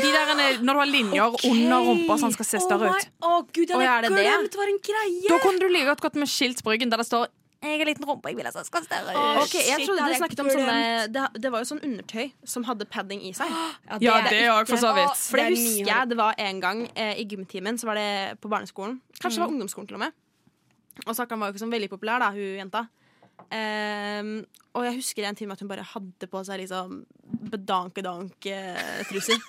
De der, når du har linjer under rumpa så han skal se større ut. Å gud, jeg ja, hadde det det? Var en greie! Da kunne du like godt gått med skilt på ryggen der det står 'Jeg har liten rumpe, jeg vil at den skal større ut'. Ok, jeg trodde det snakket om sånne det, det var jo sånn undertøy som hadde padding i seg. Ja, det er òg, for så vidt. For det Det er husker jeg det var en gang eh, i gymtimen, så var det på barneskolen. Kanskje det var ungdomsskolen til og med. Og Sakkan var jo ikke sånn veldig populær, da, hun jenta. Ehm, og jeg husker en time at hun bare hadde på seg liksom bedankedank-truser.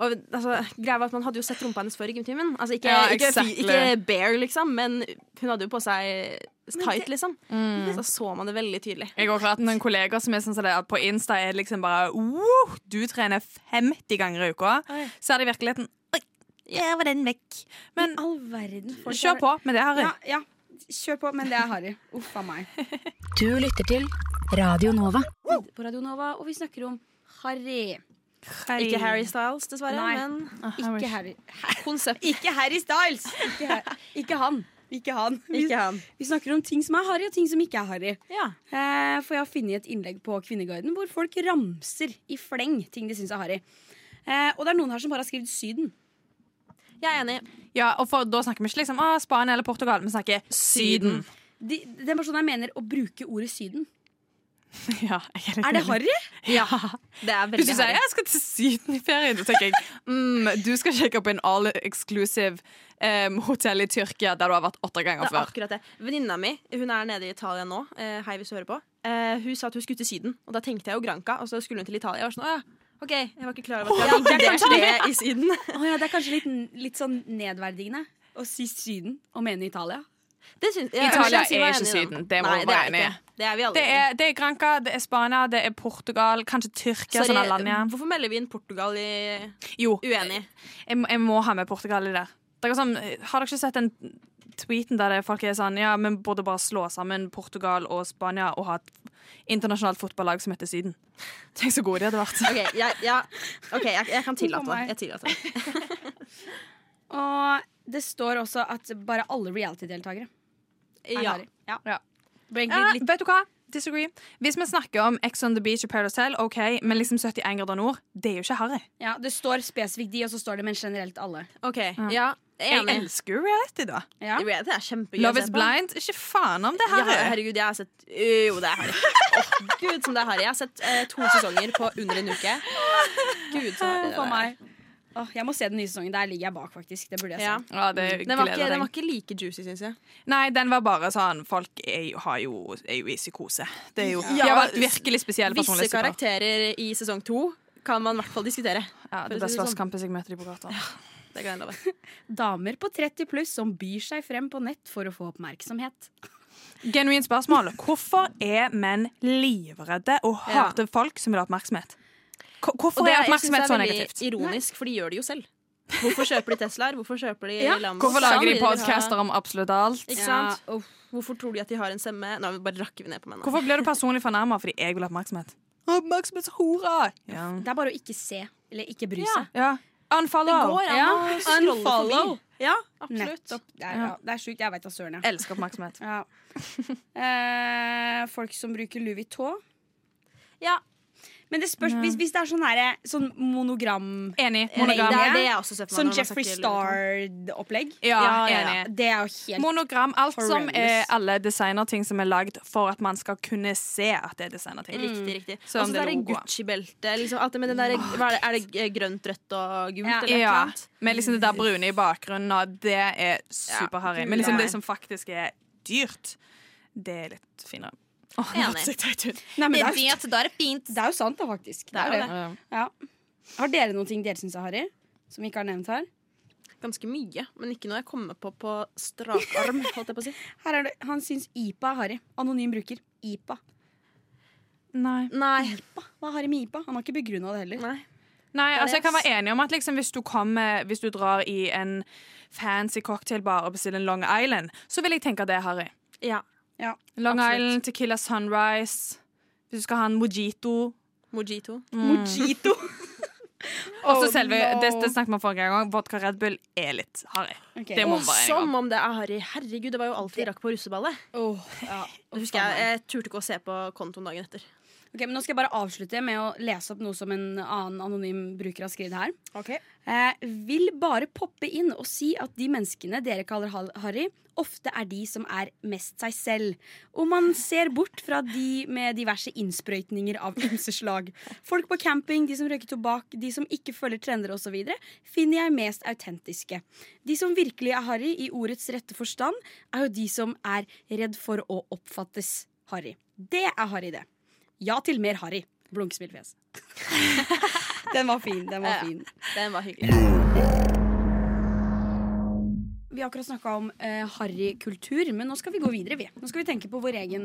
Og altså, greia var at Man hadde jo sett rumpa hennes før i gymtimen. Altså, ikke, Ja, ikke, exactly. ikke bare, liksom, men hun hadde jo på seg tight, liksom. Mm. Så så man det veldig tydelig. Jeg har hatt en kollega som er sånn at på Insta er det liksom bare wow, Du trener 50 ganger i uka. Så er det i virkeligheten Oi, der var den vekk. Men I all verden. kjør på med det, Harry. Ja, ja, kjør på, men det er harry. Uff a meg. Du lytter til Radio Nova. På Radio Nova, og vi snakker om harry. Ikke Harry Styles, dessverre, Nei. men Ikke Harry. konsept. Ikke Harry Styles! Ikke, her- ikke han. Ikke han. Vi, Ikke han. vi snakker om ting som er harry, og ting som ikke er harry. Ja. Eh, for jeg har funnet et innlegg på Kvinneguiden hvor folk ramser i fleng ting de syns er harry. Eh, og det er noen her som bare har skrevet Syden. Jeg er enig. Ja, og for, Da snakker vi ikke liksom ah, Spania eller Portugal, vi snakker Syden. De, den personen her mener å bruke ordet Syden. <laughs> Ja, jeg litt Er det harry? Ja, det er Hvis du sier jeg skal til Syden i ferien, så tenker jeg mm, du skal sjekke opp en all exclusive um, hotell i Tyrkia der du har vært åtte ganger Det er før. akkurat det. Venninna mi hun er nede i Italia nå. uh, hei, hvis du hører på. uh, hun sa at hun skulle til Syden, og da tenkte jeg jo Granca. Og så skulle hun til Italia. Og sånn, å ja, OK, jeg var ikke klar over at det, hadde inkludert det i Syden. <laughs> Oh, ja, det er kanskje litt, litt sånn nedverdigende å si Syden og mene Italia. Det syns, jeg, Italia er ikke. Syden. Det må vi være er enig i. Det er vi Det er, det er Granca, det er Spania, det er Portugal, kanskje Tyrkia. Sorry, Sånn Alanya. Hvorfor melder vi inn Portugal i Jo, uenig? jeg, jeg må ha med Portugal i det. det er sånn, har dere ikke sett den tweeten der det folk er sånn Ja, vi burde bare slå sammen Portugal og Spania og ha et internasjonalt fotballag som heter Syden. Tenk så gode de hadde vært. OK, jeg, ja, okay, jeg, jeg kan tillate det. Jeg tillater det. <laughs> Og det står også at bare alle reality-deltakere er Ja. Ja. Ja. Litt vet du hva? Disagree. Hvis vi snakker om Ex on the Beach og Paradise Hell, OK, men liksom 71 grader nord, det er jo ikke harry. Ja, Det står spesifikt de, og så står det men generelt alle. OK, ja, Jeg elsker jo reality, da. Ja. Reality er kjempegøy. Love is blind. Ikke faen om det her. Ja, herregud, jeg har sett Jo, det er harry. Åh, Gud, som det er harry. Jeg har sett eh, to sesonger på under en uke. Gud, så harry det For meg. Oh, jeg må se den nye sesongen. Der ligger jeg bak, faktisk. Det burde jeg se. Ja. Ja, det Den var, ikke, den var ikke like juicy, syns jeg. Nei, den var bare sånn Folk er jo, har jo, er jo i psykose. Det er jo Ja, De har vært virkelig spesielle Visse personligheter. karakterer i sesong to kan man i hvert fall diskutere. Ja, det blir slåsskamp hvis jeg møter de på gata. Det kan jeg love. <laughs> Damer på 30 pluss som byr seg frem på nett for å få oppmerksomhet. Genuint spørsmål. Hvorfor er menn livredde og hater folk som vil ha oppmerksomhet? Hvorfor er er, oppmerksomhet så oppmerksomhet det er veldig negativt? ironisk, for de gjør det jo selv. Hvorfor kjøper de Teslaer? Hvorfor kjøper de <laughs> Ja, Lambos? Hvorfor lager de podcaster om absolutt alt? Ikke sant? Hvorfor tror de at de har en stemme? Nå bare rakker vi ned på mennene. Hvorfor blir du personlig fornærma fordi jeg vil ha oppmerksomhet? Oppmerksomhetshora! Ja. Det er bare å ikke se, eller ikke bry Ja. seg. ja. Det går an Ja, å scrolle unfollow. forbi. Ja, absolutt. Det er, ja, det er sjukt. Jeg veit da søren, jeg. Elsker oppmerksomhet. <laughs> Ja. Eh, folk som bruker Louis Vuitton. Ja. Men det spørs hvis, hvis det er sånn, her, sånn monogram Enig. Det er det er også ser meg. Sånn Jeffrey Star-opplegg. Ja, Ja, ja. Det er jo helt Monogram. Alt som er Horrendous. alle designerting som er lagd for at man skal kunne se at det er designerting. Riktig, riktig. Og så det er det. Gucci-beltet. Liksom, det er, det, er det grønt, rødt og gult? Ja. Eller Ja, med liksom det der brune i bakgrunnen, og det er superharry. Ja, Men liksom det som faktisk er dyrt, det er litt finere. Enig. Nei, men det, er, vet, da er det fint. det er jo sant, da, faktisk. Det er det. Ja. Har dere noen ting dere syns er harry? Som ikke har nevnt her? Ganske mye, men ikke noe jeg kommer på på strak arm. <laughs> Holdt jeg på å si. Her er det, Han syns IPA er harry. Anonym bruker. IPA. Nei. Nei. IPA? Hva er harry med IPA? Han har ikke begrunna det heller. Nei. Nei, altså jeg kan være enig om at liksom, hvis, du kommer, hvis du drar i en fancy cocktailbar og bestiller en Long Island, så vil jeg tenke at det er harry. Ja. Ja, Long absolutt. Island, Tequila Sunrise. Hvis du skal ha en mojito. Mojito. Mojito. <laughs> Og så Oh, selve no. det, det snakket man forrige gang. Vodka Red Bull er litt harry. Okay. Det må oh, bare som om. det er harry. Herregud, det var jo alt vi rakk på russeballet. Oh, ja. Jeg, jeg turte ikke å se på kontoen dagen etter. Ok, men Nå skal jeg bare avslutte med å lese opp noe som en annen anonym bruker har skrevet her. Eh, vil bare poppe inn og si at de menneskene dere kaller harry, ofte er de som er mest seg selv. Og man ser bort fra de med diverse innsprøytninger av ymse slag. Folk på camping, de som røyker tobakk, de som ikke følger trender osv., finner jeg mest autentiske. De som virkelig er harry i ordets rette forstand, er jo de som er redd for å oppfattes harry. Det er harry, det. Ja til mer harry. Blunkesmilfjes. <laughs> den var fin. Den var Ja. fin. Den var hyggelig. Vi har akkurat snakka om eh, harrykultur, men nå skal vi gå videre. Vi. Nå skal vi tenke på vår egen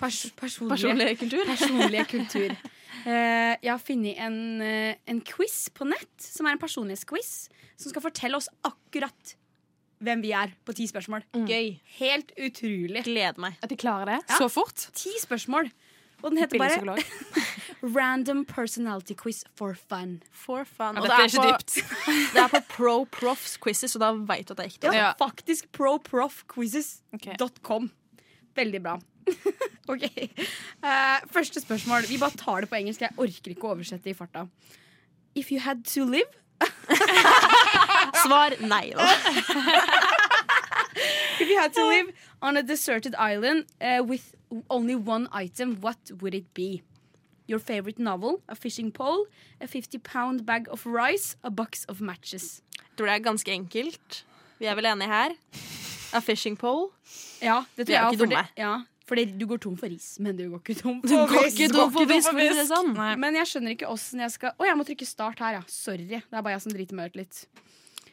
pers personlige, personlige, kultur. personlige kultur. <laughs> Eh, jeg har funnet en, eh, en quiz på nett, som er en personlighetsquiz, som skal fortelle oss akkurat hvem vi er på ti spørsmål. Gøy. Helt utrolig. Gleder meg. At de klarer det Ja. så fort. Ti spørsmål. Og den heter bare <laughs> Random Personality Quiz for fun. For fun. Og <laughs> det, er på, det er på Pro Profs quizzes, så da veit du at det er ekte. Ja. Faktisk proprofquizzes.com. Veldig bra. <laughs> ok. Uh, første spørsmål. Vi bare tar det på engelsk. Jeg orker ikke å oversette i farta. If you had to live Svar nei, da. If you had to live on a deserted island uh, with only one item, what would it be? Your favorite novel, a fishing pole, a 50 pound bag of rice, a box of matches. Jeg tror det er ganske enkelt. Vi er vel enige her? A fishing pole. Ja, det Vi tror er jo jeg ikke fordi, dumme. ja, fordi du går tom for ris, men du går ikke tom for Du går ikke tom for fisk, sånn. Men jeg skjønner ikke åssen jeg skal Å, jeg må trykke start her, ja. Sorry. Det er bare jeg som driter meg ut litt.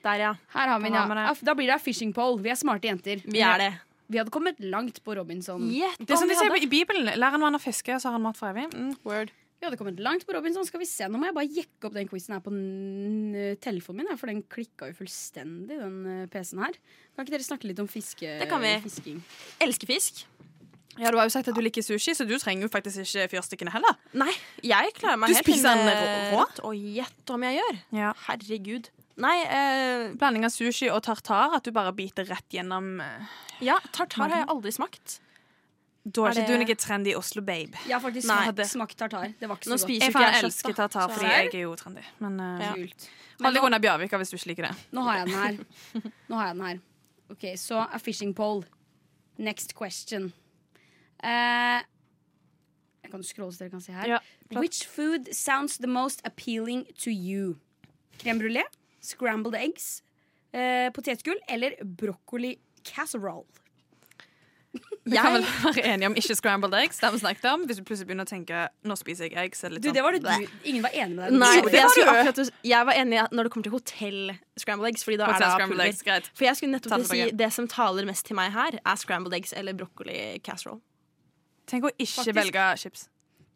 Der, ja. Her har vi den, ja. Da blir det fishing pole. Vi er smarte jenter. Vi er det. Vi hadde kommet langt på Robinson. Gjett Det er som de sier i Bibelen. Lær en mann å fiske, så har han mat for evig. Mm. Word. Vi hadde kommet langt på Robinson. Skal vi se, Nå må jeg bare jekke opp den quizen her på telefonen min, her, for den klikka jo fullstendig, den eh, PC-en her. Kan ikke dere snakke litt om fiske, Det kan vi. fisking? Elsker fisk. Ja, Du har jo sagt at du liker sushi, så du trenger jo faktisk ikke fyrstikkene heller. Nei, jeg klarer meg Du helt spiser den med rå? Og gjett om jeg gjør. Ja. Herregud. Nei, eh, Blanding av sushi og tartar, at du bare biter rett gjennom eh, ja, tartar har jeg aldri smakt. Da er Er ikke det- du noe trendy Oslo-babe. Jeg har faktisk Nei. smakt, smakt tartar. Det var ikke så Nå godt. spiser Jeg jeg elsker tartar, fordi jeg er jo trendy. Men uh, Ja. Hold deg unna Bjørvika hvis du ikke liker det. Nå har jeg den her. <laughs> Nå har jeg den her. Ok, Så a fishing pole. Next question. Uh, jeg kan scrolle så dere kan se her. Ja. Which food sounds the most appealing to you? Crème brulé, scrambled eggs, eh, potetgull eller broccoli casserole? Vi kan vel være enige om ikke scrambled eggs. Det vi snakket om Hvis du plutselig begynner å tenke Nå spiser jeg eggs. Det Du, sånn, det var det du, Ingen var enig med deg. Nei, det var du. akkurat, jeg var enig når det kommer til hotell scrambled eggs, Fordi da hotel er det eggs, greit. For jeg skulle nettopp si det som taler mest til meg her, er scrambled eggs eller broccoli casserole. Tenk å ikke Faktisk. velge chips.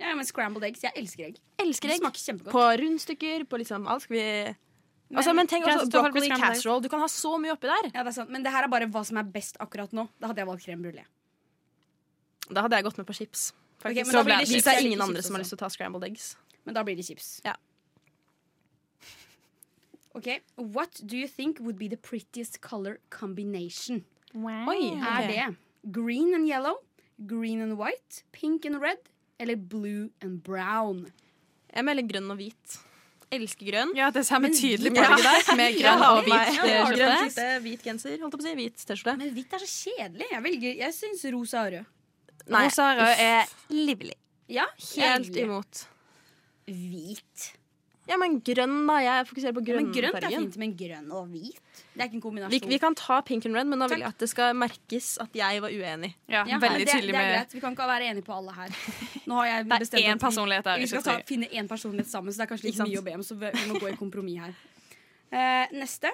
Ja, men scrambled eggs. Jeg elsker egg. Elsker Det egg. smaker kjempegodt. På rundstykker, på liksom alt. Skal vi Altså, men tenk også broccoli casserole. Du kan ha så mye oppi der. Ja, det er sant. Men det her er bare hva som er best akkurat nå. Da hadde jeg valgt crème brulé. Da hadde jeg gått med på chips. Okay, så da blir det hvis chips. det er ingen andre som har lyst til å ta scrambled eggs. Men da blir det chips. Ja. Ok, What do you think would be the prettiest color combination? Oi, Er det green and yellow, green and white, pink and red eller blue and brown? Jeg melder grønn og hvit. Elsker grønn. Ja, det ser vi tydelig på deg der. Med grønn og hvit T-skjorte. hvit genser, holdt jeg på å si. Hvit T-skjorte. Men hvitt er så kjedelig. Jeg velger, jeg syns rosa og rød. Nei, Rosa og rød er livlig. Ja, Helt imot. Hvit. Ja, men grønn, da. Jeg fokuserer på Ja, men grønt er fint, men grønn og hvit Det er ikke en kombinasjon. vi kan ta pink and red, men da vil jeg at det skal merkes at jeg var uenig. Ja, Ja, veldig det, tydelig det er greit. Vi kan ikke være enige på alle her. <laughs> Nå har jeg Det er bestemt én personlighet der, Vi skal ta, finne én personlighet sammen, så det er kanskje litt mye å be om. Så vi vi må gå i kompromiss her. Uh, neste.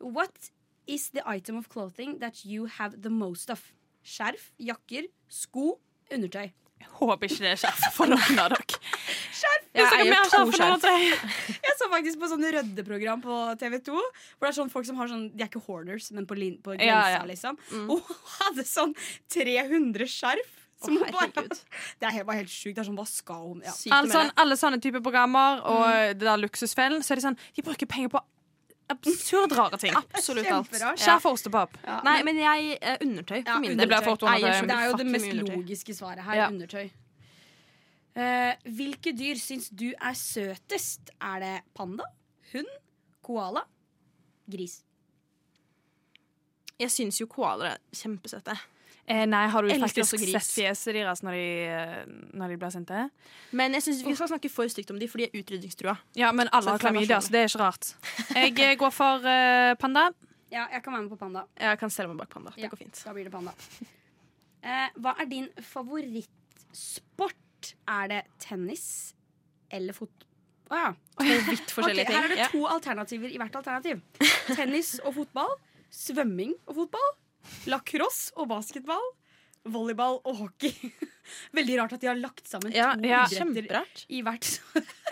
What is the item of clothing that you have the most of? Skjerf, jakker, sko, undertøy. Jeg håper ikke det er skjerf for noen av dere. <laughs> Skjerf! Jeg jeg, eier to skjerf for. <laughs> Jeg så faktisk på sånn ryddeprogram på TV2. Hvor det er sånn folk som har sånn De er ikke hoarders, men på, lin, på grensa, Ja, ja. liksom. Og hun hadde sånn 300 skjerf. Som oh, bare, <laughs> det er helt, bare helt sjukt. Det er sånn, hva skal hun ja. Alle, med sånn, alle sånne typer programmer og det der luksusfellen, så er de sånn De bruker penger på absurd rare ting. <laughs> Absolutt alt. Skjerf og ostepop. Ja, Nei, men jeg eh, undertøy for Ja, min Det fort undertøy. så Det er jo det mest logiske svaret her. Ja. Undertøy. Eh, hvilke dyr syns du er søtest? Er det panda, hund, koala, gris? Jeg syns jo koalaer er kjempesøte. Eh, nei, har du Elsker faktisk sett fjeset deres når de, eh, når de blir sinte? Men jeg synes vi skal snakke for stygt om de, for de er utrydningstrua. Ja, men alle har klamydia, så det er ikke rart. Jeg eh, går for uh, panda. Ja, jeg kan være med på panda. Jeg kan stelle meg bak panda. Det Ja. går fint. Da blir det panda. Eh, hva er din favorittsport? Er det tennis eller fot... Å ja. To vidt forskjellige <laughs> Ok, her er ting. det Ja. to alternativer i hvert alternativ. <laughs> Tennis og fotball. Svømming og fotball. Lacrosse og basketball. Volleyball og hockey. <laughs> Veldig rart at de har lagt sammen Ja, to ja, idretter i hvert.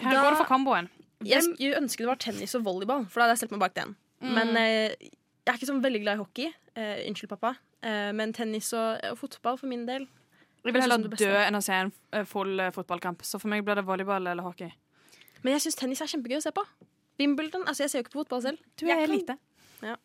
Her går det for kamboen. Jeg skulle ønske det var tennis og volleyball, for da hadde jeg stelt meg bak den. Men eh, jeg er ikke sånn veldig glad i hockey. Eh, unnskyld, pappa. Eh, men tennis og, og fotball for min del. Jeg vil heller dø enn å se en eh, full eh, fotballkamp. Så for meg blir det volleyball eller hockey. Men jeg syns tennis er kjempegøy å se på. Wimbledon, altså Jeg ser jo ikke på fotball selv. Du er jeg lite. Ja.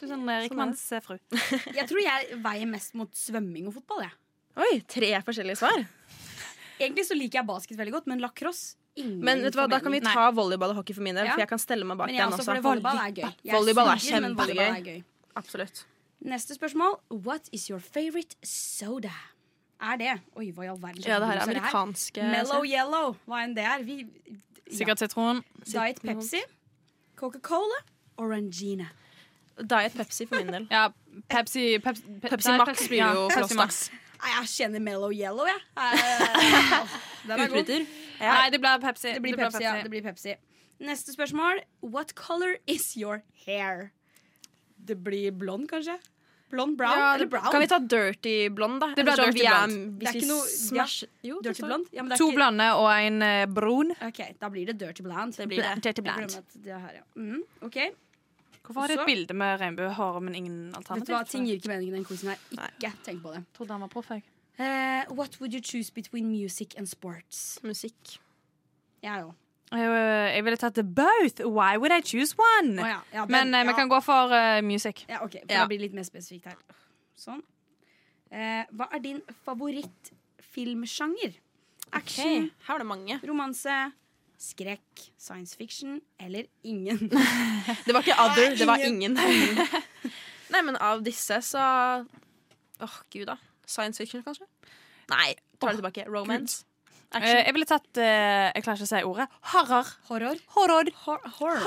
Du er sånn eh, rikmannsfru. <laughs> Jeg tror jeg veier mest mot svømming og fotball. Jeg. Oi, tre forskjellige svar. <laughs> Egentlig så liker jeg basket veldig godt, men lacrosse ingen Men vet du hva, da kan vi ta volleyball og hockey for min del, Ja. for jeg kan stelle meg bak Men jeg den også, også. volleyball er gøy. Jeg Volleyball er kjempegøy. volleyball er gøy. Absolutt. Neste spørsmål. What is your favorite soda? Er det Oi, hva i all verden Ja, det her er amerikanske Mellow Yellow, hva enn det er. Vi, Sikkert sitron. Diet Pepsi, Coca-Cola, Orangina. Diet Pepsi for min del. Ja, Pepsi Pepsi, Pepsi, Pepsi Max blir jo Pepsi Max. Nei, jeg kjenner Mellow Yellow, jeg. Ja. <laughs> Den er god. Nei, det blir Pepsi. Det blir Pepsi, ja. Det blir Pepsi. Neste spørsmål. What color is your hair? Det blir blond, kanskje? Blond, brown Ja, eller brown? Kan vi ta dirty blond, da? Det Ettersom dirty er- blond. Det er ikke noe- smash... Jo, Dirty blond? Ja, men det To ikke- blonde og en uh, brun. Ok, Da blir det dirty blond. Det blir det. Dirty er her, ja. mm, ok, Hvorfor har de et bilde med regnbuehår, men ingen alternativ? Vet du hva, Ting gir ikke mening i den quizen her. Ikke tenk på det. Trodde han var proff, jeg. Uh, what would you choose between music and sports? Musikk. Jeg òg. Jeg, eh, jeg ville tatt both. Why would I choose one? Oh, ja, ja, den- Men eh, vi ja. kan gå for uh, music. Ja, ok, for Ja. Det blir litt mer spesifikt her. Sånn. Eh, hva er din favorittfilmsjanger? Action, okay. Her er det mange. romanse, skrekk, science fiction eller ingen? <laughs> Det var ikke other, det var ingen. <laughs> Nei, men av disse så Åh, gud, da. Science fiction, kanskje? Nei, tar det tilbake. Romance. Eh, Action. jeg ville tatt eh, Jeg klarer ikke å si ordet. Horror. Horror? Horror. Horror. Horror.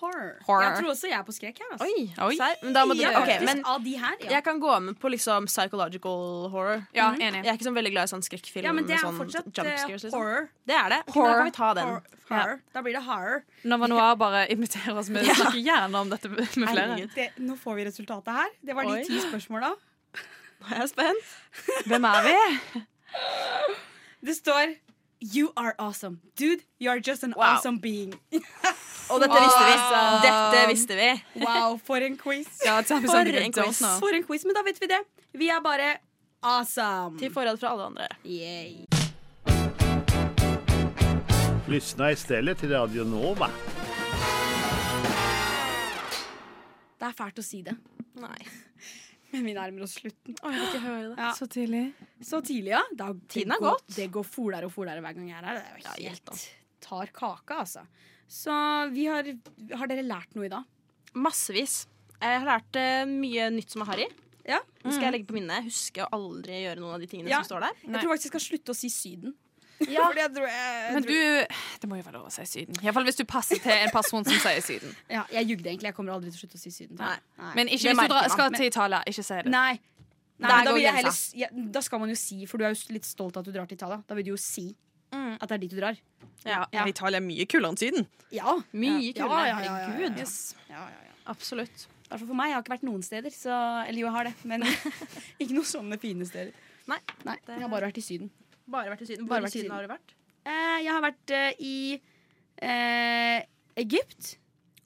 Horror. Horror. Jeg tror også jeg er på skrekk her. Altså. Oi, Oi. Men da må du Ja, okay, men av de her, ja. jeg kan gå med på liksom psychological horror. Ja, Mhm. enig. Jeg er ikke sånn veldig glad i sånn skrekkfilm ja, men det er sånn fortsatt jump eh, scares. Liksom. horror. Det er det. Ok, Horror. Da kan vi ta den. Horror. horror. Da blir det horror. Nova Noir bare inviterer oss med snakker snakke gjerne om dette med flere. Det, nå får vi resultatet her. Det var de Oi. ti spørsmåla. Nå er jeg spent. Hvem er vi? Det står You are awesome. Dude, you are just an Wow. awesome being. <laughs> Og dette visste vi. Awesome. Dette visste vi. Wow, for en quiz. <laughs> Ja, me For I en quiz. For en quiz, men da vet vi det. Vi er bare awesome. Til forråd fra alle andre. Yay. Lyssna istället till Radio Nova. Det er fælt å si det, Nei. Men vi nærmer oss slutten. Å, jeg vil ikke høre det. Ja. Så tidlig. Så tidlig, ja. Da, Tiden er gått. Det går folere og folere hver gang jeg er her. Det er jo helt tar kaka, altså. Så vi har, har dere lært noe i dag? Massevis. Jeg har lært uh, mye nytt som er harry. Ja. Nå skal jeg legge på minnet. Huske å aldri gjøre noen av de tingene Ja. som står der. Jeg tror faktisk jeg skal slutte å si Syden. Ja. Fordi jeg tror jeg, Men du Det må jo være lov å si Syden. Iallfall hvis du passer til en person som sier Syden. ja, Jeg jugde egentlig. Jeg kommer aldri til å slutte å si Syden. Nei. Nei. Men ikke hvis du dra, skal til Italia. Ikke si det. Nei. Nei, da, vil jeg heller, ja, da skal man jo si, for du er jo litt stolt av at du drar til Italia. Da vil du jo si Mm. at det er dit du drar. Ja, Ja. Italia er mye kulere enn Syden. Ja. Mye kulere. Ja, ja, ja, ja, ja. Herregud. Yes. Ja, ja, ja. Absolutt. Derfor for meg. Jeg har ikke vært noen steder. Så, eller jo, jeg har det, men <laughs> <laughs> ikke noen sånne fine steder. Nei. Nei, Jeg har bare vært i Syden. Bare vært i Syden. Hvor i Syden Syden. har du vært? Eh, jeg har vært eh, i eh, Egypt.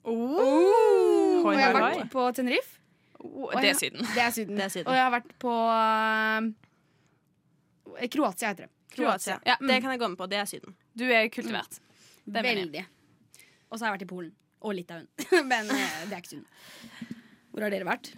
Oh. og jeg har vært på Tenerife. Oh, det er Syden. Det er Syden. Det er Syden. Og jeg har vært på eh, Kroatia, heter det. Kroatia. Ja, Det kan jeg gå med på. Det er Syden. Du er kultivert. Det. Veldig. Og så har jeg vært i Polen. Og Litauen. <laughs> <laughs> Men eh, det er ikke Syden. Hvor har dere vært?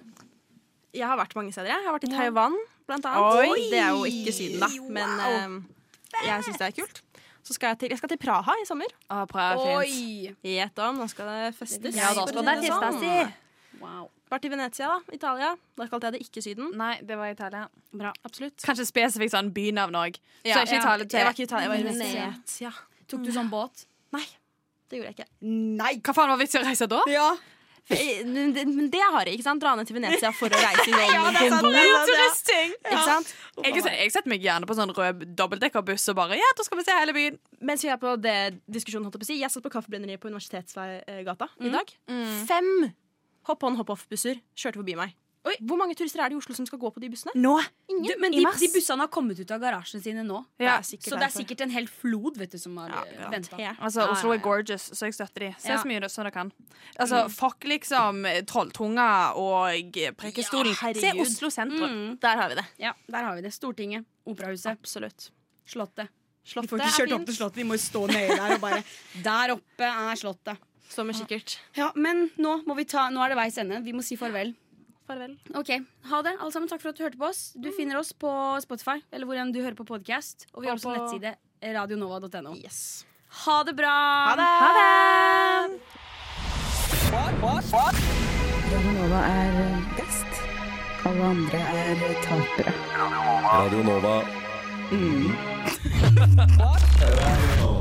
Jeg har vært mange steder. Jeg har vært i Taiwan, blant annet. Oi! Det er jo ikke Syden, da. Men eh, jeg syns det er kult. Så skal jeg til, jeg skal til Praha i sommer. Praha er fint. Gjett om, nå skal det festes. Ja, da skal det festes. Wow. Vært i Venezia, da. Italia. Da kalte jeg det ikke Syden. Nei, det var Italia. Bra. Absolutt. Kanskje spesifikt sånn bynavn òg. Ja, så ikke ja. Italia til Jeg var ikke i Italia, jeg var i Venezia. Venezia. Tok du sånn båt? Nei, det gjorde jeg ikke. Nei! Hva faen var vitsen å reise da? Ja. Eh, Men det, har jeg, ikke sant? Dra ned til Venezia for å reise i <laughs> er sant, kondom. Jeg, jeg setter meg gjerne på sånn rød dobbeltdekkerbuss og bare Ja, da skal vi se hele byen. Mens vi er på det diskusjonen, holdt jeg på å si Jeg satt på Kaffebrenneriet på Universitetsgata Mm. i dag. Fem hopp-on-hopp-off-busser kjørte forbi meg. Hvor mange turister er det i Oslo som skal gå på de bussene? Nå? Ingen. Du, men de, de bussene har kommet ut av garasjene sine nå. Ja, Det sikkert Så det er sikkert en hel flod vet du, som har Ja, ja, venta. Altså, Ja, Oslo ja, er gorgeous, så jeg støtter de. Se Ja. så mye som dere kan. Altså, Fuck liksom Trolltunga og Prekestolen. Ja. Se Oslo sentrum. Mm. Der har vi det. Ja, der har vi det. Stortinget, Operahuset, Absolutt. Slottet. Vi Slottet får ikke kjørt opp til Slottet, vi må jo stå nede der og bare <laughs> Der oppe er Slottet. Står er sikkert. Ja, men nå må vi ta Nå er det veis ende. Vi må si farvel. Farvel. Ok, Ha det, alle sammen. Takk for at du hørte på oss. Du finner oss på Spotify eller hvor enn du hører på podkast. Og vi har også på- nettside radionova.no. Yes. Ha det bra! Ha det! Radio Nova er best. Alle andre er tapere. Radio Nova. Mm. Radio <laughs> Nova. <laughs>